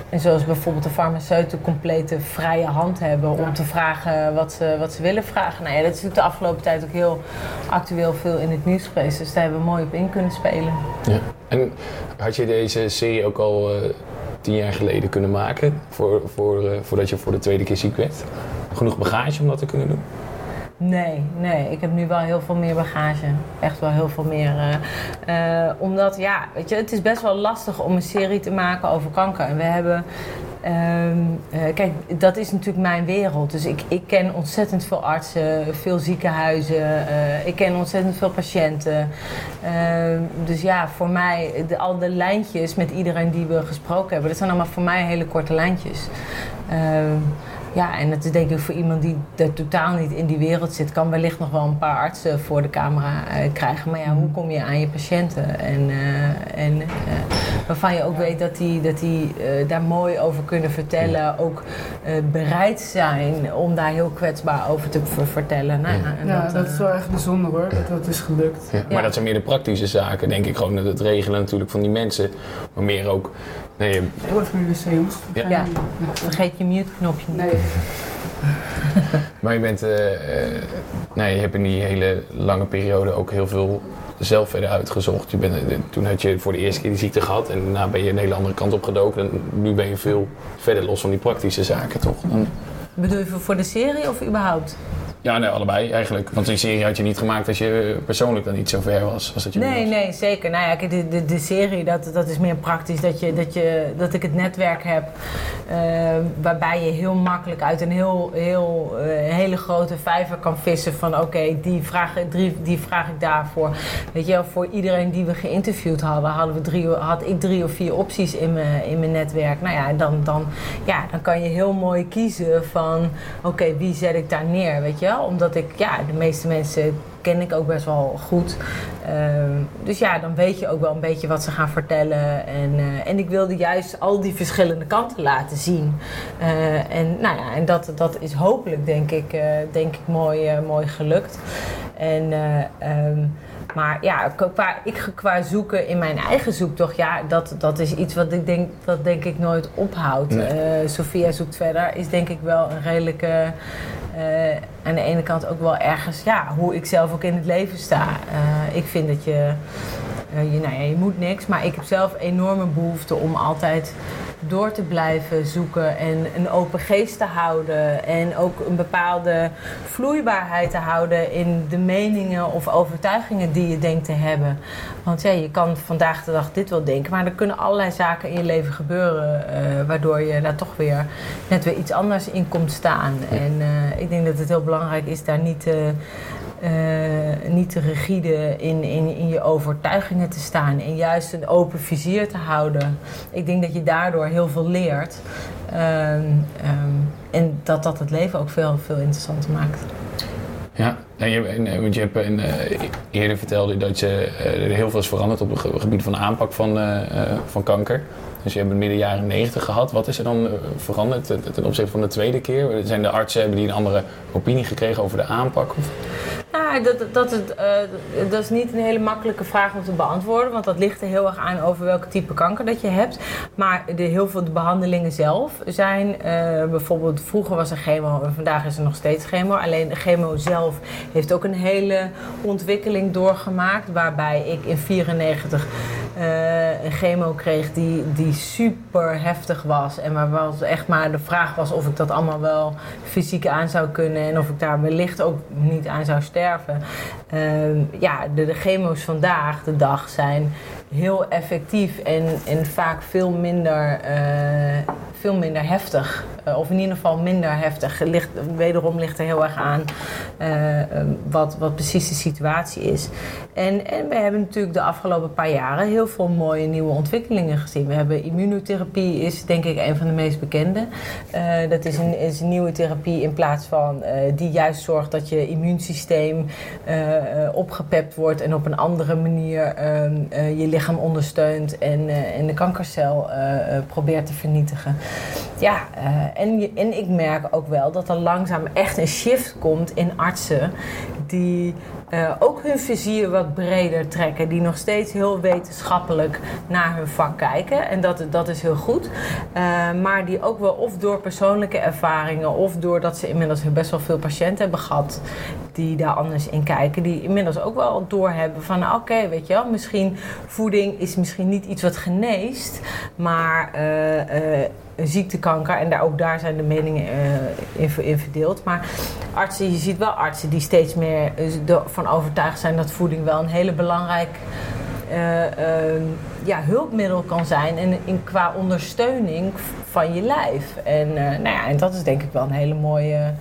En zoals bijvoorbeeld de farmaceuten complete vrije hand hebben om te vragen wat ze, wat ze willen vragen. Nou ja, dat is natuurlijk de afgelopen tijd ook heel actueel veel in het nieuws geweest. Dus daar hebben we mooi op in kunnen spelen. Ja. En had je deze serie ook al uh, tien jaar geleden kunnen maken voor, voor, uh, voordat je voor de tweede keer ziek werd? Genoeg bagage om dat te kunnen doen? Nee, nee. Ik heb nu wel heel veel meer bagage. Echt wel heel veel meer. Uh, uh, omdat, ja, weet je, het is best wel lastig om een serie te maken over kanker. En we hebben. Um, uh, kijk, dat is natuurlijk mijn wereld. Dus ik, ik ken ontzettend veel artsen, veel ziekenhuizen. ik ken ontzettend veel patiënten. Ehm, dus ja, voor mij, de, al de lijntjes met iedereen die we gesproken hebben, dat zijn allemaal voor mij hele korte lijntjes. Ja, en dat is denk ik voor iemand die er totaal niet in die wereld zit, kan wellicht nog wel een paar artsen voor de camera uh, krijgen. Maar ja, hoe kom je aan je patiënten? En, uh, en uh, waarvan je ook weet dat die, dat die daar mooi over kunnen vertellen, ook bereid zijn om daar heel kwetsbaar over te vertellen. Nou, ja, en ja dat, dat, is wel echt bijzonder hoor, dat dat is gelukt. Ja, maar dat zijn meer de praktische zaken, denk ik. Gewoon het regelen natuurlijk van die mensen, maar meer ook Nee, je... Heel even naar de wc, jongens. Ja. ja. Vergeet je mute-knopje niet. Nee. [laughs] maar je bent... Uh, uh, nee, je hebt in die hele lange periode ook heel veel zelf verder uitgezocht. Je bent, uh, toen had je voor de eerste keer die ziekte gehad en daarna ben je een hele andere kant op gedoken. En nu ben je veel verder los van die praktische zaken, toch? Dan... Bedoel je voor de serie of überhaupt? Ja, nee, allebei eigenlijk. Want die serie had je niet gemaakt als je persoonlijk dan niet zo ver was. Als dat je nee, nee, zeker. Nou ja, de, de, de serie, dat, dat is meer praktisch. Dat, je, dat, je, dat ik het netwerk heb uh, waarbij je heel makkelijk uit een heel, heel, uh, hele grote vijver kan vissen. Van oké, okay, die, vraag, die vraag ik daarvoor. Weet je wel, voor iedereen die we geïnterviewd hadden, hadden we drie, had ik drie of vier opties in mijn, in mijn netwerk. Nou ja, dan, dan, ja, dan kan je heel mooi kiezen van oké, okay, wie zet ik daar neer, weet je wel? Omdat ik, ja, de meeste mensen ken ik ook best wel goed. Uh, dus ja, dan weet je ook wel een beetje wat ze gaan vertellen. En, uh, en ik wilde juist al die verschillende kanten laten zien. Uh, en nou ja, en dat, dat is hopelijk, denk ik, denk ik mooi, mooi gelukt. En... Um, maar ja, qua, ik, qua zoeken in mijn eigen zoektocht, ja, dat, dat is iets wat ik denk, dat denk ik nooit ophoudt. Nee. Sophia zoekt verder is denk ik wel een redelijke, aan de ene kant ook wel ergens, ja, hoe ik zelf ook in het leven sta. Uh, ik vind dat je, je, nou ja, je moet niks, maar ik heb zelf enorme behoefte om altijd door te blijven zoeken en een open geest te houden. En ook een bepaalde vloeibaarheid te houden in de meningen of overtuigingen die je denkt te hebben. Want ja, je kan vandaag de dag dit wel denken, maar er kunnen allerlei zaken in je leven gebeuren. eh, waardoor je daar toch weer net weer iets anders in komt staan. En eh, ik denk dat het heel belangrijk is daar niet. eh, eh, niet te rigide in, in, in je overtuigingen te staan en juist een open vizier te houden. Ik denk dat je daardoor heel veel leert Ehm, ehm, en dat dat het leven ook veel, veel interessanter maakt. Ja, en je, eh, want je hebt een, eh, eerder vertelde dat je, eh, er heel veel is veranderd op het ge- gebied van de aanpak van, eh, eh, van kanker. Dus je hebt het midden jaren 90 gehad. Wat is er dan eh, veranderd ten, opzichte van de tweede keer? Zijn de artsen hebben die een andere opinie gekregen over de aanpak? Of? Nou, dat, dat, het, eh, dat is niet een hele makkelijke vraag om te beantwoorden, want dat ligt er heel erg aan over welk type kanker dat je hebt. Maar de, heel veel de behandelingen zelf zijn, eh, bijvoorbeeld vroeger was er chemo en vandaag is er nog steeds chemo. Alleen de chemo zelf heeft ook een hele ontwikkeling doorgemaakt, waarbij ik in 94 eh, een chemo kreeg die, die super heftig was. En waar wel echt maar de vraag was of ik dat allemaal wel fysiek aan zou kunnen en of ik daar wellicht ook niet aan zou sterven. Ehm, ja, de chemo's vandaag de dag zijn heel effectief en, en vaak veel minder, eh, veel minder heftig. Eh, of in ieder geval minder heftig. Ligt, wederom ligt er heel erg aan eh, ehm, wat, wat precies de situatie is. En, en we hebben natuurlijk de afgelopen paar jaren heel veel mooie nieuwe ontwikkelingen gezien. We hebben immunotherapie, is denk ik een van de meest bekende. Dat is een, is een nieuwe therapie in plaats van die juist zorgt dat je immuunsysteem opgepept wordt en op een andere manier ehm, eh, je lichaam ondersteunt en, eh, en de kankercel eh, eh, probeert te vernietigen. Ja, en, en ik merk ook wel dat er langzaam echt een shift komt in artsen die eh, ook hun vizier wat breder trekken. Die nog steeds heel wetenschappelijk naar hun vak kijken. En dat, dat is heel goed. Eh, maar die ook wel of door persoonlijke ervaringen of doordat ze inmiddels best wel veel patiënten hebben gehad die daar anders in kijken. Die inmiddels ook wel doorhebben van nou, oké, weet je wel, misschien voeding is misschien niet iets wat geneest, maar eh, ziektekanker en daar, ook daar zijn de meningen eh, in, ver- in verdeeld. Maar artsen, je ziet wel artsen die steeds meer eh, ervan overtuigd zijn dat voeding wel een hele belangrijk eh, ehm, ja, hulpmiddel kan zijn en in, qua ondersteuning van je lijf. En, eh, nou ja, en dat is denk ik wel een hele mooie,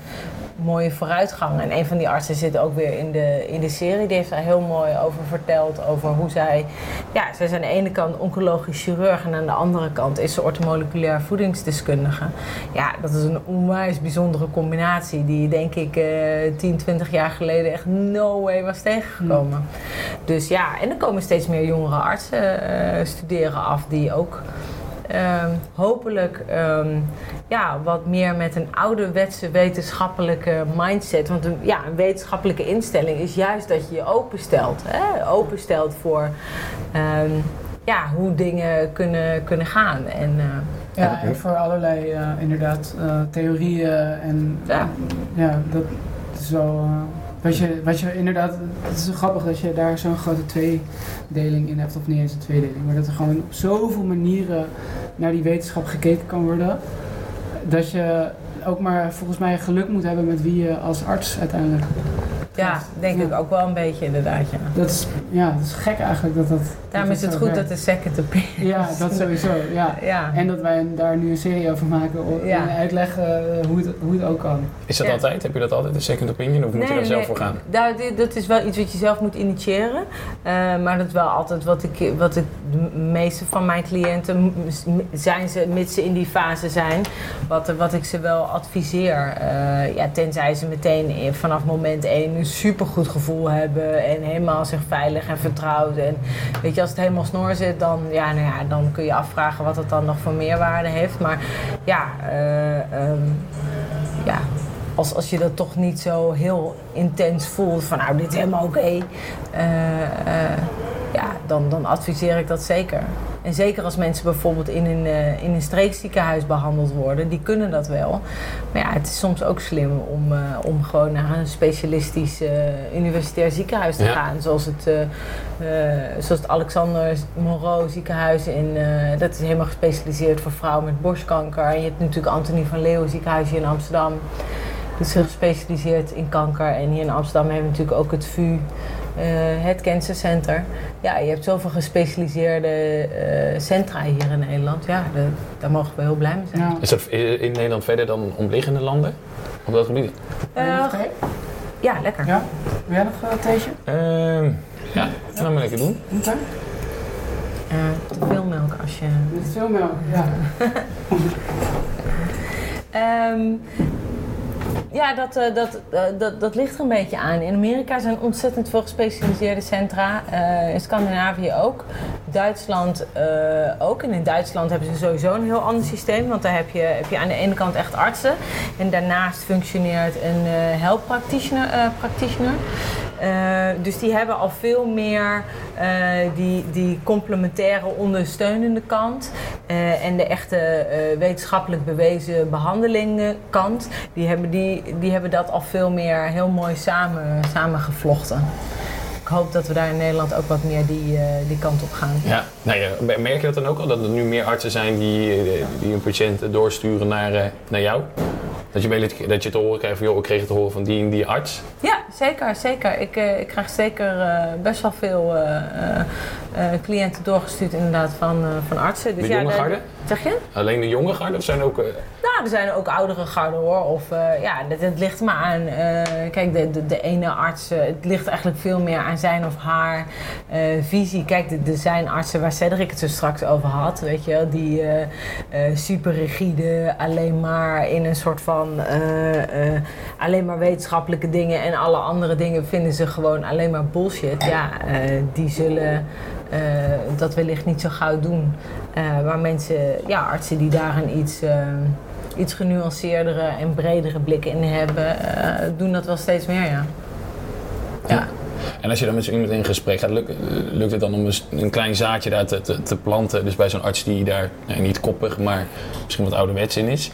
mooie vooruitgang. En een van die artsen zit ook weer in de, in de serie. Die heeft daar heel mooi over verteld. Over hoe zij... Ja, zij zijn aan de ene kant oncologisch chirurg... en aan de andere kant is ze ortomoleculair voedingsdeskundige. Ja, dat is een onwijs bijzondere combinatie... die denk ik eh 10, 20 jaar geleden echt no way was tegengekomen. Dus ja, en er komen steeds meer jongere artsen eh, studeren af... die ook ehm, hopelijk ehm, ja, wat meer met een ouderwetse wetenschappelijke mindset. Want een, ja, een wetenschappelijke instelling is juist dat je je openstelt. Hè? Openstelt voor ehm, ja, hoe dingen kunnen, kunnen gaan. En, eh, Ja, en voor allerlei eh, inderdaad eh, theorieën en Ja. ja, dat is wel. Wat, je, wat je inderdaad, het is grappig dat je daar zo'n grote tweedeling in hebt, of niet eens een tweedeling, maar dat er gewoon op zoveel manieren naar die wetenschap gekeken kan worden. Dat je ook maar volgens mij geluk moet hebben met wie je als arts uiteindelijk. Ja, denk ik ook wel een beetje inderdaad. Ja. Dat is, ja, dat is gek eigenlijk dat dat. Daarom dat is het goed werkt. dat de second opinion Ja, dat sowieso. Ja. [laughs] Ja. En dat wij daar nu een serie over maken o- Ja. en uitleggen eh, hoe het, hoe het ook kan. Is dat Ja. altijd? Heb je dat altijd, een second opinion? Of moet je daar zelf voor gaan? Nou, dit- dat is wel iets wat je zelf moet initiëren. Eh, maar dat is wel altijd wat ik, wat ik de meeste van mijn cliënten zijn ze, mits ze in die fase zijn, wat, wat ik ze wel adviseer. Eh, ja, tenzij ze meteen vanaf moment één supergoed gevoel hebben en helemaal zich veilig en vertrouwd. En weet je, als het helemaal snor zit, dan, ja, nou ja, dan kun je afvragen wat het dan nog voor meerwaarde heeft. Maar ja, eh, ehm, ja, als, als je dat toch niet zo heel intens voelt van nou dit is helemaal oké, eh, eh, ja, dan, dan adviseer ik dat zeker. En zeker als mensen bijvoorbeeld in een, uh, in een streekziekenhuis behandeld worden, die kunnen dat wel. Maar ja, het is soms ook slim om, uh, om gewoon naar een specialistisch uh, universitair ziekenhuis te Ja. gaan. Zoals het, eh, eh, zoals het Alexander Moreau ziekenhuis. In, eh, dat is helemaal gespecialiseerd voor vrouwen met borstkanker. En je hebt natuurlijk Antonie van Leeuwen ziekenhuis hier in Amsterdam. Dat is gespecialiseerd in kanker. En hier in Amsterdam hebben we natuurlijk ook het VU, eh, het Cancer Center. Ja, je hebt zoveel gespecialiseerde eh, centra hier in Nederland. Ja, de- daar mogen we heel blij mee zijn. Ja. Is dat in Nederland verder dan omliggende landen? Op dat gebied? Eh, ja, lekker. Ja? Wil jij nog een theetje? Ehm, ja, laat maar lekker doen. Oké. Eh, te veel melk als je... Met veel melk, ja. [laughs] Ehm, ja, dat, eh, dat, eh, dat, dat ligt er een beetje aan. In Amerika zijn ontzettend veel gespecialiseerde centra. Eh, in Scandinavië ook. Duitsland ook. En in Duitsland hebben ze sowieso een heel ander systeem. Want daar heb je, heb je aan de ene kant echt artsen. En daarnaast functioneert een health practitioner. practitioner. Dus die hebben al veel meer die, die complementaire ondersteunende kant. Eh, en de echte eh, wetenschappelijk bewezen behandelingen kant. Die hebben, die, die hebben dat al veel meer heel mooi samen, samengevlochten. Ik hoop dat we daar in Nederland ook wat meer die, eh, die kant op gaan. Ja, nou ja, merk je dat dan ook al? Dat er nu meer artsen zijn die, die hun patiënten doorsturen naar, naar jou? Dat je, weet dat je te horen krijgt van, joh, ik kreeg het te horen van die en die arts. Ja, zeker, zeker. Ik, ik krijg zeker best wel veel cliënten doorgestuurd inderdaad van, eh, van artsen. De jonge de- garde? Zeg je? Alleen de jonge garde of zijn ook... eh, Nou, er zijn ook oudere garden hoor. Of eh, ja, het, het ligt maar aan. eh, kijk, de, de, de ene arts, eh, het ligt eigenlijk veel meer aan zijn of haar eh, visie. Kijk, de- er zijn artsen waar Cedric het zo straks over had, weet je wel, die eh, eh, super rigide, alleen maar in een soort van eh, eh, alleen maar wetenschappelijke dingen en alle andere dingen vinden ze gewoon alleen maar bullshit. Ja, eh, die zullen eh, dat wellicht niet zo gauw doen. Eh, maar mensen, ja, artsen die daar een iets, eh, iets genuanceerdere en bredere blik in hebben, doen dat wel steeds meer, ja. Ja. En als je dan met zo iemand in gesprek gaat, lukt, lukt het dan om een, klein zaadje daar te, te, te planten? Dus bij zo'n arts die daar nou, niet koppig, maar misschien wat ouderwets in is.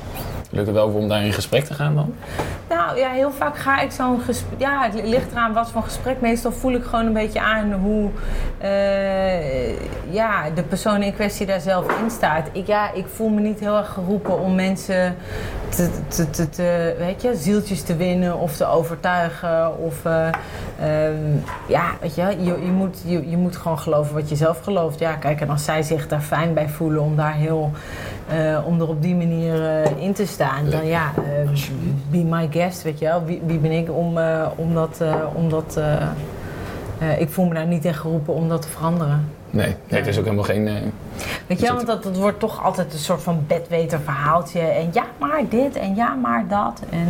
Lukt het wel om daar in gesprek te gaan dan? Nou ja, heel vaak ga ik zo'n gesprek. Ja, het ligt eraan wat voor gesprek. Meestal voel ik gewoon een beetje aan hoe eh, ja, de persoon in kwestie daar zelf in staat. Ik, ja, ik voel me niet heel erg geroepen om mensen te, te, te, te- weet je, zieltjes te winnen of te overtuigen. Of eh, ehm, ja, weet je, je, je, moet, je, je moet gewoon geloven wat je zelf gelooft. Ja, kijk, en als zij zich daar fijn bij voelen om daar heel. Eh, om er op die manier eh, in te staan, dan ja, eh, be my guest, weet je wel. Wie, wie ben ik om, om dat. om dat ik voel me daar niet in geroepen om dat te veranderen. Nee, nee het is ook helemaal geen... Weet je, wel, want dat, dat wordt toch altijd een soort van bedweter verhaaltje. En ja, maar dit en ja, maar dat. En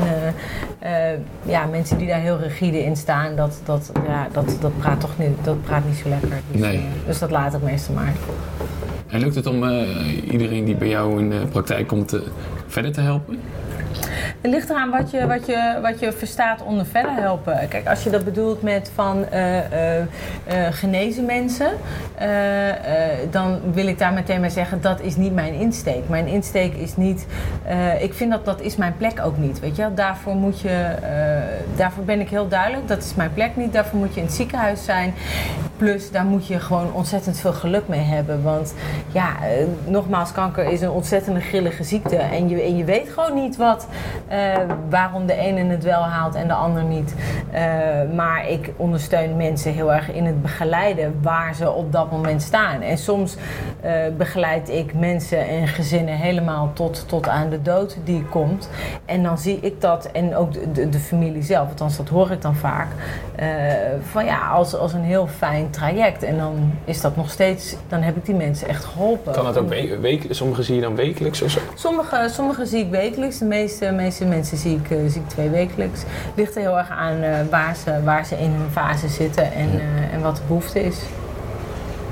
ja, mensen die daar heel rigide in staan, dat, dat, ja, dat, dat, praat toch niet, dat praat niet zo lekker. Dus, Nee. dus dat laat ik meestal maar. En lukt het om eh, iedereen die bij jou in de praktijk komt eh, verder te helpen? Het ligt eraan wat je, wat, je, wat je verstaat onder verder helpen. Kijk, als je dat bedoelt met van eh, eh, eh, genezen mensen, dan wil ik daar meteen maar zeggen dat is niet mijn insteek. Mijn insteek is niet, ik vind dat dat is mijn plek ook niet. Weet je, daarvoor moet je, daarvoor ben ik heel duidelijk. Dat is mijn plek niet. Daarvoor moet je in het ziekenhuis zijn. Plus, daar moet je gewoon ontzettend veel geluk mee hebben. Want ja, nogmaals, kanker is een ontzettende grillige ziekte. En je, en je weet gewoon niet wat, eh, waarom de ene het wel haalt en de ander niet. Eh, maar ik ondersteun mensen heel erg in het begeleiden waar ze op dat moment staan. En soms eh, begeleid ik mensen en gezinnen helemaal tot, tot aan de dood die komt. En dan zie ik dat, en ook de, de, de familie zelf, althans dat hoor ik dan vaak, van ja, als, als een heel fijn traject. En dan is dat nog steeds, dan heb ik die mensen echt geholpen. Kan het ook we week, sommige zie je dan wekelijks of zo? Sommige, sommige zie ik wekelijks, de meeste, meeste mensen zie ik, eh, zie ik twee wekelijks. Ligt er heel erg aan eh, waar, ze, waar ze in hun fase zitten en, eh, en wat de behoefte is.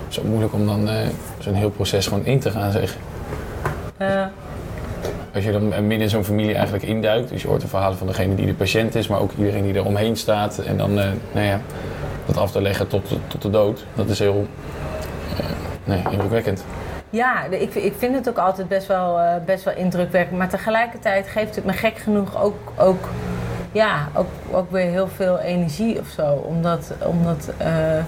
Het is ook moeilijk om dan zo'n heel proces gewoon in te gaan, zeg. Als je dan midden in zo'n familie eigenlijk induikt, dus je hoort de verhalen van degene die de patiënt is, maar ook iedereen die er omheen staat. En dan, nou ja, dat af te leggen tot, tot de dood, dat is heel, nee, indrukwekkend. Ja, ik, ik vind het ook altijd best wel, eh, best wel indrukwekkend. Maar tegelijkertijd geeft het me gek genoeg ook, ook, ja, ook, ook weer heel veel energie of zo. Omdat, omdat eh,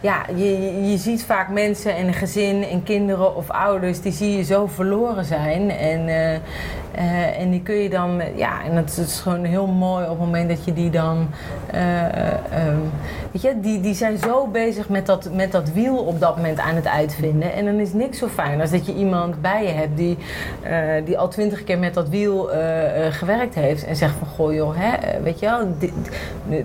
ja, je, je- je ziet vaak mensen en een gezin en kinderen of ouders... die zie je zo verloren zijn. En, eh, eh, en die kun je dan... Ja, en dat is gewoon heel mooi op het moment dat je die dan... eh, eh, ehm, weet je, die, die zijn zo bezig met dat, met dat wiel op dat moment aan het uitvinden. En dan is niks zo fijn als dat je iemand bij je hebt... die, die al twintig keer met dat wiel gewerkt heeft. En zegt van, goh joh, hè, weet je wel...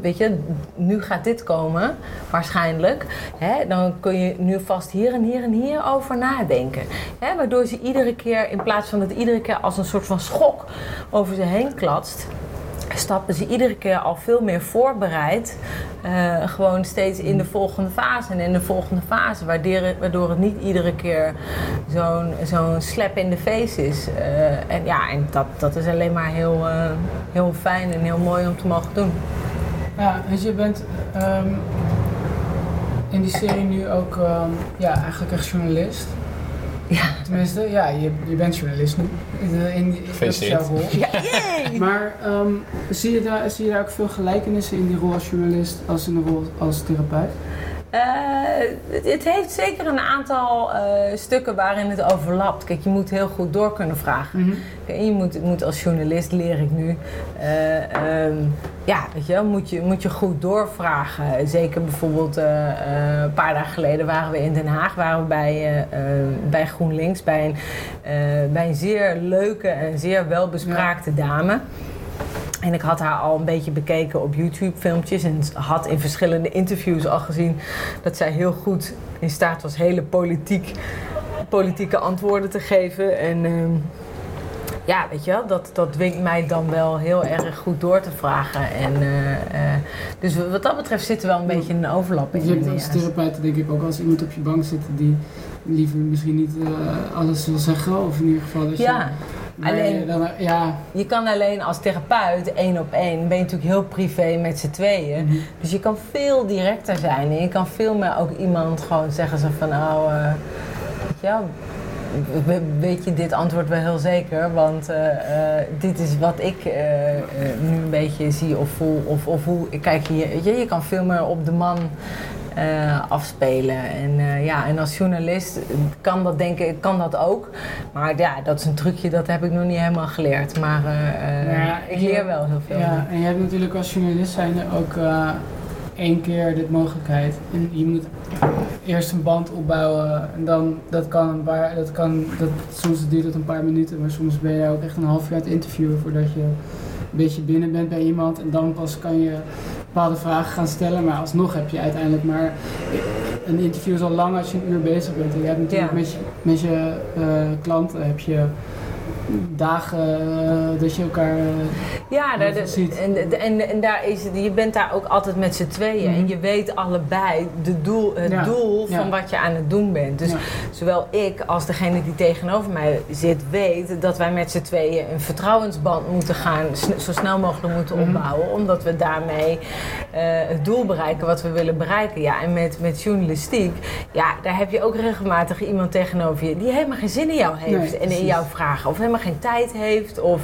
weet je, nu gaat dit komen, waarschijnlijk. Hè, dan kun je nu vast hier en hier en hier over nadenken. Hè, waardoor ze iedere keer, in plaats van dat iedere keer als een soort van schok over ze heen klatst, stappen ze iedere keer al veel meer voorbereid. eh, gewoon steeds in de volgende fase en in de volgende fase. Waardoor, het niet iedere keer zo'n zo'n slap in de face is. Eh, en ja, en dat, dat is alleen maar heel, eh, heel fijn en heel mooi om te mogen doen. Ja, je, je bent ehm, in die serie nu ook ehm, ja, eigenlijk echt journalist. Ja. Tenminste, ja, je, je bent journalist nu. In, Gefeliciteerd. jouw rol. Ja, yay! Maar ehm, zie, je daar, zie je daar ook veel gelijkenissen in die rol als journalist als in de rol als therapeut? Eh, het, heeft zeker een aantal eh, stukken waarin het overlapt. Kijk, je moet heel goed door kunnen vragen. En je moet, moet als journalist, leer ik nu, eh, ehm, ja, weet je wel, moet je, moet je goed doorvragen. Zeker bijvoorbeeld een paar dagen geleden waren we in Den Haag, waren we bij, eh, eh, bij GroenLinks, bij een, bij een zeer leuke en zeer welbespraakte dame. En ik had haar al een beetje bekeken op YouTube-filmpjes en had in verschillende interviews al gezien dat zij heel goed in staat was hele politiek, politieke antwoorden te geven. En ehm, ja, weet je wel, dat, dat dwingt mij dan wel heel erg goed door te vragen. En, eh, eh, dus wat dat betreft zit er wel een beetje een overlap in. Je hebt als therapeut denk ik ook als iemand op je bank zit die liever misschien niet eh, alles wil zeggen. Of in ieder geval. Ja, alleen- dan, ja, Je kan alleen als therapeut, één op één, ben je natuurlijk heel privé met z'n tweeën. Mhm. Dus je kan veel directer zijn en je kan veel meer ook iemand gewoon zeggen zo van nou, eh, weet je wel, we- weet je dit antwoord wel heel zeker, want eh, eh, dit is wat ik eh, eh, nu een beetje zie of voel of, of hoe ik kijk hier. Je, je kan veel meer op de man eh, afspelen. En, eh, ja, en als journalist kan dat denken, kan dat ook. Maar ja, dat is een trucje, dat heb ik nog niet helemaal geleerd. Maar eh, Ja, ik leer wel heel veel. Ja, en je hebt natuurlijk als journalist zijnde ook eh, één keer dit mogelijkheid. En je moet eerst een band opbouwen en dan, dat kan een paar, dat kan, dat, soms duurt het een paar minuten, maar soms ben je ook echt een half jaar aan het interviewen voordat je een beetje binnen bent bij iemand en dan pas kan je bepaalde vragen gaan stellen, maar alsnog heb je uiteindelijk maar een interview is al lang als je een uur bezig bent. En je hebt natuurlijk Ja. met je, met je eh, klanten heb je dagen eh, dat je elkaar eh, Ja, daar, ziet. en, en, en daar is, je bent daar ook altijd met z'n tweeën. Mhm. En je weet allebei de doel, het Ja. doel van Ja. wat je aan het doen bent. Dus Ja. zowel ik als degene die tegenover mij zit, weet dat wij met z'n tweeën een vertrouwensband moeten gaan, zo snel mogelijk moeten Mhm. opbouwen. Omdat we daarmee eh, het doel bereiken wat we willen bereiken. Ja, en met, met journalistiek, ja, daar heb je ook regelmatig iemand tegenover je die helemaal geen zin in jou heeft Nee, en in jouw vragen. Of helemaal geen tijd heeft. Of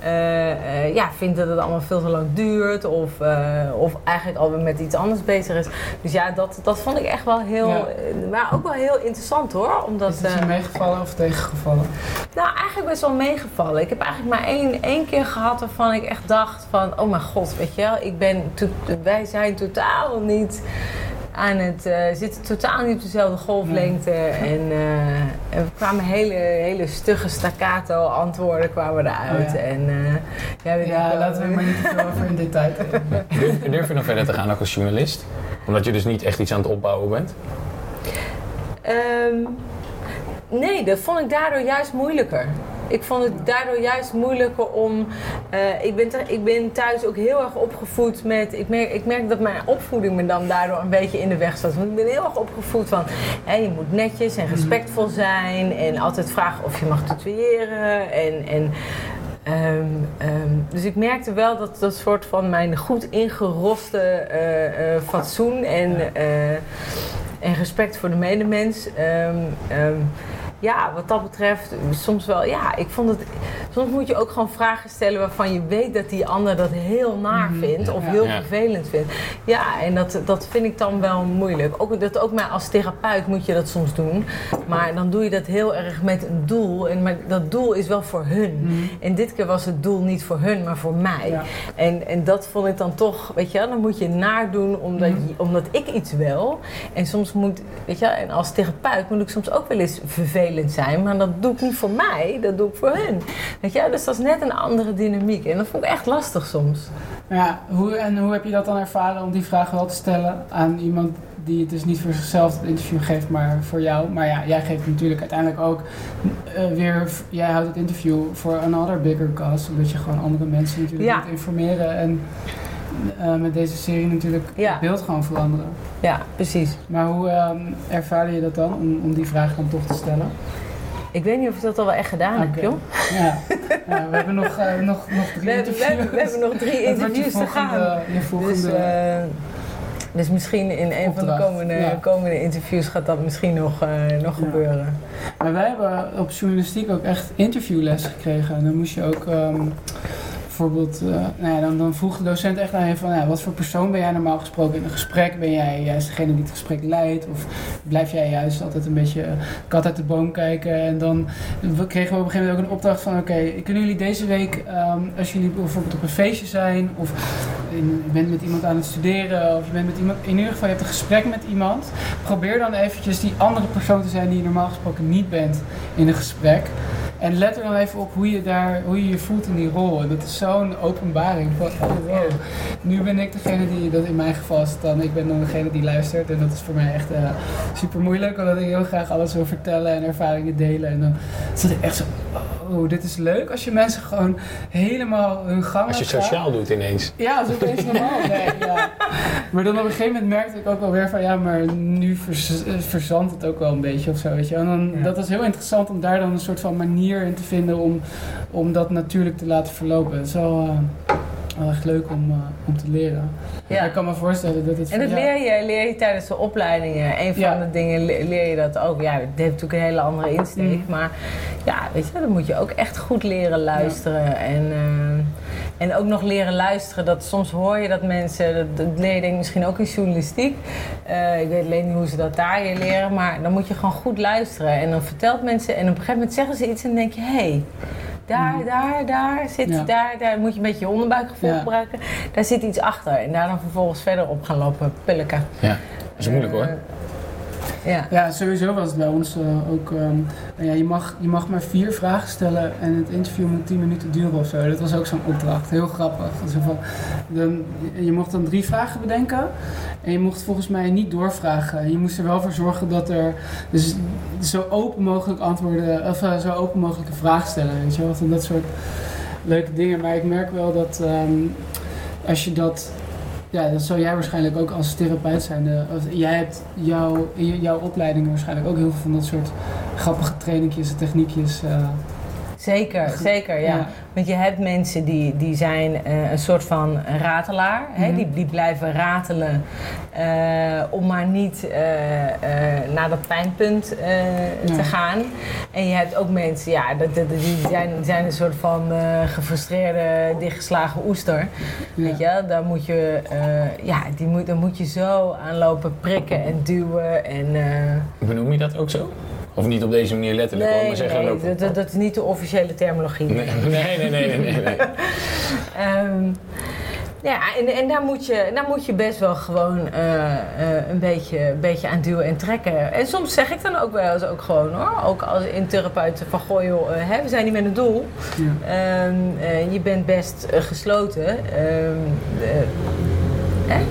eh, eh, ja, vindt dat het allemaal veel te lang duurt. Of, eh, of eigenlijk alweer met iets anders bezig is. Dus ja, dat, dat vond ik echt wel heel... Ja. maar ook wel heel interessant hoor. Omdat, Is het je meegevallen of tegengevallen? nou, eigenlijk best wel meegevallen. Ik heb eigenlijk maar één, één keer gehad waarvan ik echt dacht van... Oh mijn god, weet je wel, ik ben wij zijn totaal niet aan het... eh zitten totaal niet op dezelfde golflengte. En, eh, en we kwamen hele, hele stugge staccato antwoorden kwamen eruit. Oh ja. En, eh, ja, laten we maar niet te veel over in detail treden. [laughs] Durf, durf je dan verder te gaan ook als journalist? Omdat je dus niet echt iets aan het opbouwen bent? Ehm, nee, dat vond ik daardoor juist moeilijker. Ik vond het daardoor juist moeilijker om. eh, ik, ben te- ik ben thuis ook heel erg opgevoed met. Ik merk, ik merk dat mijn opvoeding me dan daardoor een beetje in de weg staat. Want ik ben heel erg opgevoed van. Hè, je moet netjes en respectvol zijn. En altijd vragen of je mag tutoyeren. En. en Ehm, ehm, dus ik merkte wel dat dat soort van mijn goed ingeroste eh, eh, fatsoen en, en respect voor de medemens. Ehm, ja, wat dat betreft, soms wel, ja, ik vond het. Soms moet je ook gewoon vragen stellen waarvan je weet dat die ander dat heel naar Mhm. vindt of heel vervelend vindt. Ja, en dat, dat vind ik dan wel moeilijk. Ook, dat ook maar als therapeut moet je dat soms doen. Maar dan doe je dat heel erg met een doel. En maar dat doel is wel voor hun. Mhm. En dit keer was het doel niet voor hun, maar voor mij. Ja. En, en dat vond ik dan toch, weet je, wel, dan moet je nadoen omdat, Mhm. je- omdat ik iets wil. En soms moet, weet je, wel, en als therapeut moet ik soms ook wel eens vervelend zijn. Maar dat doe ik niet voor mij, dat doe ik voor hun. Weet je, dus dat is net een andere dynamiek. En dat vond ik echt lastig soms. Ja, hoe, en hoe heb je dat dan ervaren om die vraag wel te stellen aan iemand die het dus niet voor zichzelf het interview geeft, maar voor jou? Maar ja, jij geeft natuurlijk uiteindelijk ook eh, weer, jij houdt het interview voor another bigger cause, omdat je gewoon andere mensen natuurlijk Ja. moet informeren en eh, met deze serie natuurlijk Ja. het beeld gewoon veranderen. Ja, precies. Maar hoe ehm ervaarde je dat dan, om, om die vraag dan toch te stellen? Ik weet niet of ik dat al wel echt gedaan heb, Oké. joh. Ja, ja we hebben nog, eh, nog, nog drie We interviews. hebben, we hebben nog drie [laughs] interviews te gaan. Je volgende... Dus, eh, dus misschien in een van de komende, ja. komende interviews gaat dat misschien nog, eh, nog Ja. gebeuren. Maar wij hebben op journalistiek ook echt interviewles gekregen. En dan moest je ook ehm, bijvoorbeeld, eh, nou ja, dan, vroeg de docent echt aan je van, ja, wat voor persoon ben jij normaal gesproken in een gesprek? Ben jij juist degene die het gesprek leidt? Of blijf jij juist altijd een beetje eh, kat uit de boom kijken? En dan kregen we op een gegeven moment ook een opdracht van, oké, kunnen jullie deze week, ehm, als jullie bijvoorbeeld op een feestje zijn, of je bent met iemand aan het studeren, of je bent met iemand, in ieder geval je hebt een gesprek met iemand, probeer dan eventjes die andere persoon te zijn die je normaal gesproken niet bent in een gesprek. En let er dan even op hoe je, daar, hoe je je voelt in die rol. En dat is zo'n openbaring van, oh wow, nu ben ik degene die, dat in mijn geval is dan, ik ben dan degene die luistert. En dat is voor mij echt eh, super moeilijk, omdat ik heel graag alles wil vertellen en ervaringen delen. En dan zat ik echt zo, oh, dit is leuk als je mensen gewoon helemaal hun gang Als je sociaal doet ineens. Ja, dat is opeens normaal. Nee, ja. Maar dan op een gegeven moment merkte ik ook wel weer van ja, maar nu vers, verzandt het ook wel een beetje of zo, weet je. En dan, Ja. dat was heel interessant om daar dan een soort van manier in te vinden om, om dat natuurlijk te laten verlopen. Wel, wel echt leuk om, eh, om te leren. Ja. Ik kan me voorstellen dat het En dat jou- leer je, leer je tijdens de opleidingen. Een van Ja. de dingen le- leer je dat ook. Ja, het heeft natuurlijk een hele andere insteek. Mm. Maar ja, weet je, dan moet je ook echt goed leren luisteren. En, eh, en ook nog leren luisteren. Dat soms hoor je dat mensen, dat, dat leer je denk ik misschien ook in journalistiek. Eh, ik weet alleen niet hoe ze dat daar hier leren. Maar dan moet je gewoon goed luisteren. En dan vertelt mensen, en op een gegeven moment zeggen ze iets en dan denk je, hé. Hey, daar, Mm. daar, daar zit, Ja. daar, daar moet je een beetje je onderbuikgevoel Ja. gebruiken. Daar zit iets achter. En daar dan vervolgens verder op gaan lopen pilliken. Ja, dat is moeilijk hoor. Ja. Ja, sowieso was het bij ons eh, ook. ehm, nou ja, je, mag, je mag maar vier vragen stellen en het interview moet 10 minuten duren of zo. Dat was ook zo'n opdracht. Heel grappig. Van, dan, je mocht dan drie vragen bedenken en je mocht volgens mij niet doorvragen. En je moest er wel voor zorgen dat er dus zo open mogelijk antwoorden, of eh, zo open mogelijk een vraag stellen. Weet je wel, dat soort leuke dingen. Maar ik merk wel dat ehm, als je dat ja, dat zou jij waarschijnlijk ook als therapeut zijn. Of jij hebt jouw, jouw opleiding waarschijnlijk ook heel veel van dat soort grappige trainingjes en techniekjes. eh, Zeker, [laughs] zeker, ja. Ja. Want je hebt mensen die, die zijn eh, een soort van ratelaar. hè? Mhm. Die, die blijven ratelen eh, om maar niet eh, eh, naar dat pijnpunt eh, te gaan. En je hebt ook mensen, ja, dat, dat- die zijn, zijn een soort van eh, gefrustreerde, dichtgeslagen oester. ja. Weet je, daar moet je, eh, ja, die moet, daar moet je zo aan lopen prikken en duwen. En, eh, Benoem je dat ook zo? Of niet op deze manier letterlijk, nee, maar zeggen nee, lopen. dat, dat, dat is niet de officiële terminologie. Nee, nee, nee, nee, nee, nee, nee. [laughs] Ehm, ja, en, en daar, moet je, daar moet je best wel gewoon eh, eh, een, beetje, een beetje aan duwen en trekken. En soms zeg ik dan ook wel eens ook gewoon hoor, ook als in therapeuten van goh joh, eh, hè, we zijn niet met een doel. Ja. Ehm, eh, je bent best gesloten. Ehm, eh, hè?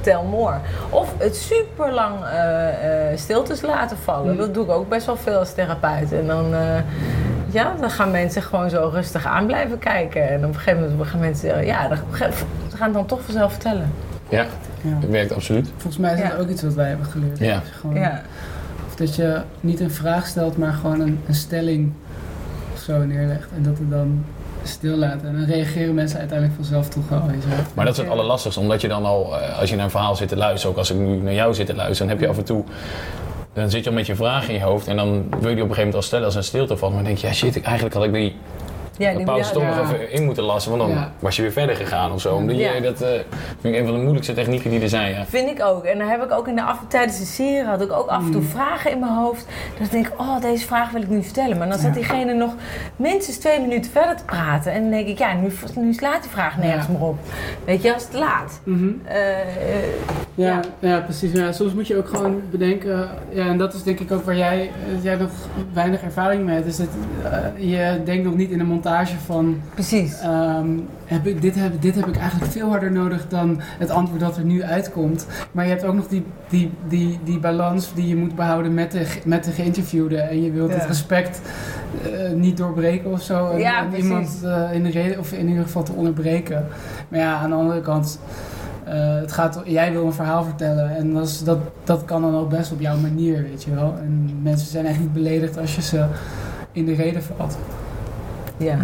Tell more. Of het super lang stiltes laten vallen. Mm. Dat doe ik ook best wel veel als therapeut. En dan, eh, ja, dan gaan mensen gewoon zo rustig aan blijven kijken. En op een gegeven moment gaan mensen zeggen, ja, dan- ze gaan het dan toch vanzelf vertellen. Ja, Ja. dat werkt absoluut. Volgens mij is dat Ja. ook iets wat wij hebben geleerd. Ja. Dat je gewoon- Ja. Of dat je niet een vraag stelt, maar gewoon een, een stelling of zo neerlegt. En dat er dan stil laten. En dan reageren mensen uiteindelijk vanzelf toch wel. Maar dat is het allerlastigste, omdat je dan al, eh, als je naar een verhaal zit te luisteren, ook als ik nu naar jou zit te luisteren, dan heb je af en toe, dan zit je al met je vraag in je hoofd en dan wil je die op een gegeven moment al stellen als een stilte valt. Maar dan denk je, ja shit, eigenlijk had ik die Ja, een die pauze toch nog ja. even in moeten lassen, want dan Ja. was je weer verder gegaan of zo. Omdat je, Ja. dat eh, vind ik een van de moeilijkste technieken die er zijn. Ja. Vind ik ook. En dan heb ik ook in de af, tijdens de serie had ik ook af en toe vragen in mijn hoofd. Dat ik denk, oh, deze vraag wil ik nu stellen. Maar dan zat Ja. diegene nog minstens twee minuten verder te praten. En dan denk ik, ja, nu, nu slaat die vraag nergens Ja. meer op. Weet je, als het laat. Eh, eh, Ja, Ja. ja. precies. Ja, soms moet je ook gewoon bedenken, ja, en dat is denk ik ook waar jij, eh, jij nog weinig ervaring mee hebt, is dat eh, je denkt nog niet in een montage van, precies. ehm, heb ik, dit, heb, dit heb ik eigenlijk veel harder nodig dan het antwoord dat er nu uitkomt. Maar je hebt ook nog die, die, die, die balans die je moet behouden met de, met de geïnterviewde en je wilt Ja. het respect eh, niet doorbreken of zo. En, Ja, en precies. iemand in de reden, of in ieder geval te onderbreken. Maar ja, aan de andere kant, het gaat, jij wil een verhaal vertellen en dat, is, dat, dat kan dan ook best op jouw manier, weet je wel. En mensen zijn niet beledigd als je ze in de reden valt. Ja.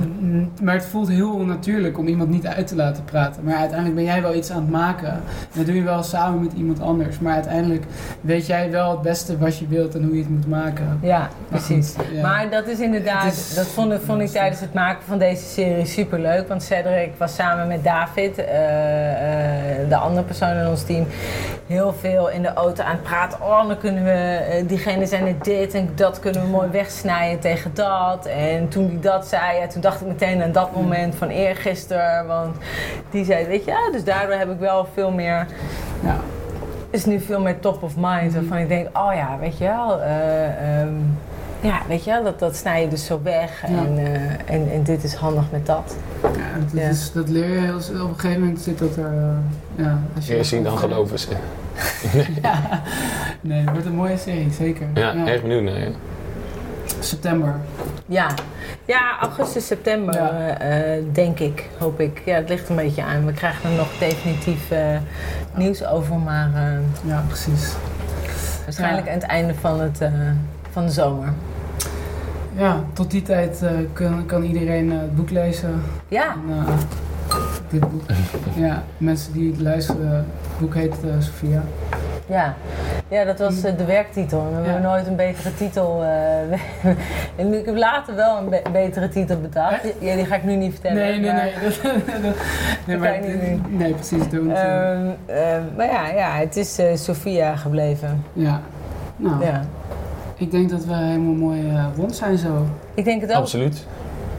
Maar het voelt heel onnatuurlijk om iemand niet uit te laten praten. Maar uiteindelijk ben jij wel iets aan het maken. En dat doe je wel samen met iemand anders. Maar uiteindelijk weet jij wel het beste wat je wilt en hoe je het moet maken. Ja, Maar precies. goed, ja. Maar dat is inderdaad, Het is- dat vond, ik- vond ik tijdens het maken van deze serie super leuk. Want Cedric was samen met David, eh, eh, de andere persoon in ons team, heel veel in de auto aan het praten. Oh, dan kunnen we, eh, diegene zei net dit en dat kunnen we mooi wegsnijden tegen dat. En toen die dat zei, ja, toen dacht ik meteen aan dat moment van eergisteren. Want die zei, weet je, ja, dus daardoor heb ik wel veel meer Ja. is nu veel meer top of mind. Mhm. Waarvan ik denk, oh ja, weet je wel. eh, ehm, ja, weet je wel, dat, dat snij je dus zo weg. Ja. En, eh, en, en dit is handig met dat. Ja, dat, Ja. Is, dat leer je heel, op een gegeven moment zit dat er. eh, ja, als Eerst zien dan geloven ze. [laughs] Nee, het wordt een mooie serie, zeker. Ja, erg benieuwd naar je. September. Ja, ja augustus, september, Ja. eh, eh, denk ik, hoop ik. Ja, het ligt een beetje aan. We krijgen er nog definitief eh, nieuws over, maar eh, Ja, precies. waarschijnlijk Ja. aan het einde van, het, eh, van de zomer. Ja, tot die tijd eh, kan, kan iedereen eh, het boek lezen. Ja, En, eh, dit boek. [laughs] Ja, mensen die het luisteren, boek heet eh, Sophia. Ja, ja dat was eh, de werktitel. We Ja. hebben nooit een betere titel. eh, [laughs] en ik heb later wel een be- betere titel bedacht. Ja, die ga ik nu niet vertellen. Nee, nee, maar, nee. [laughs] Dat, dat- [laughs] nee, maar, kan je niet nee, precies. Don't, eh, Ehm, ehm, maar ja, ja, het is eh Sophia gebleven. ja. Nou, Ja. ik denk dat we helemaal mooi rond zijn zo. Ik denk het ook. Absoluut.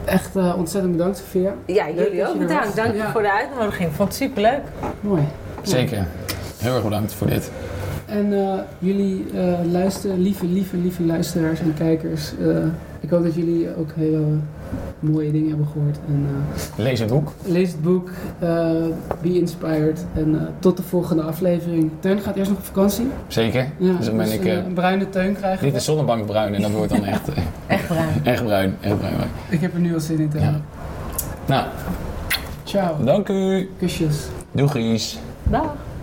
Echt eh, ontzettend bedankt, Sophia. Ja, jullie ook bedankt. Dank je Ja. voor de uitnodiging. Ik vond het superleuk. Mooi. Zeker. Heel erg bedankt voor dit. En eh, jullie eh luisteren, lieve, lieve, lieve luisteraars en kijkers. eh, ik hoop dat jullie ook hele mooie dingen hebben gehoord. En eh, Lees het boek. lees het boek, eh, be inspired. En eh, tot de volgende aflevering. Teun gaat eerst nog op vakantie. Zeker. Ja, dus dan ben ik... een bruine teun krijgen. dit is zonnebankbruin en dat wordt dan echt, [laughs] Echt bruin. echt bruin. Echt bruin. Ik heb er nu al zin in te Ja. hebben. Nou, Ciao. dank u. Kusjes. Doegies. Dag.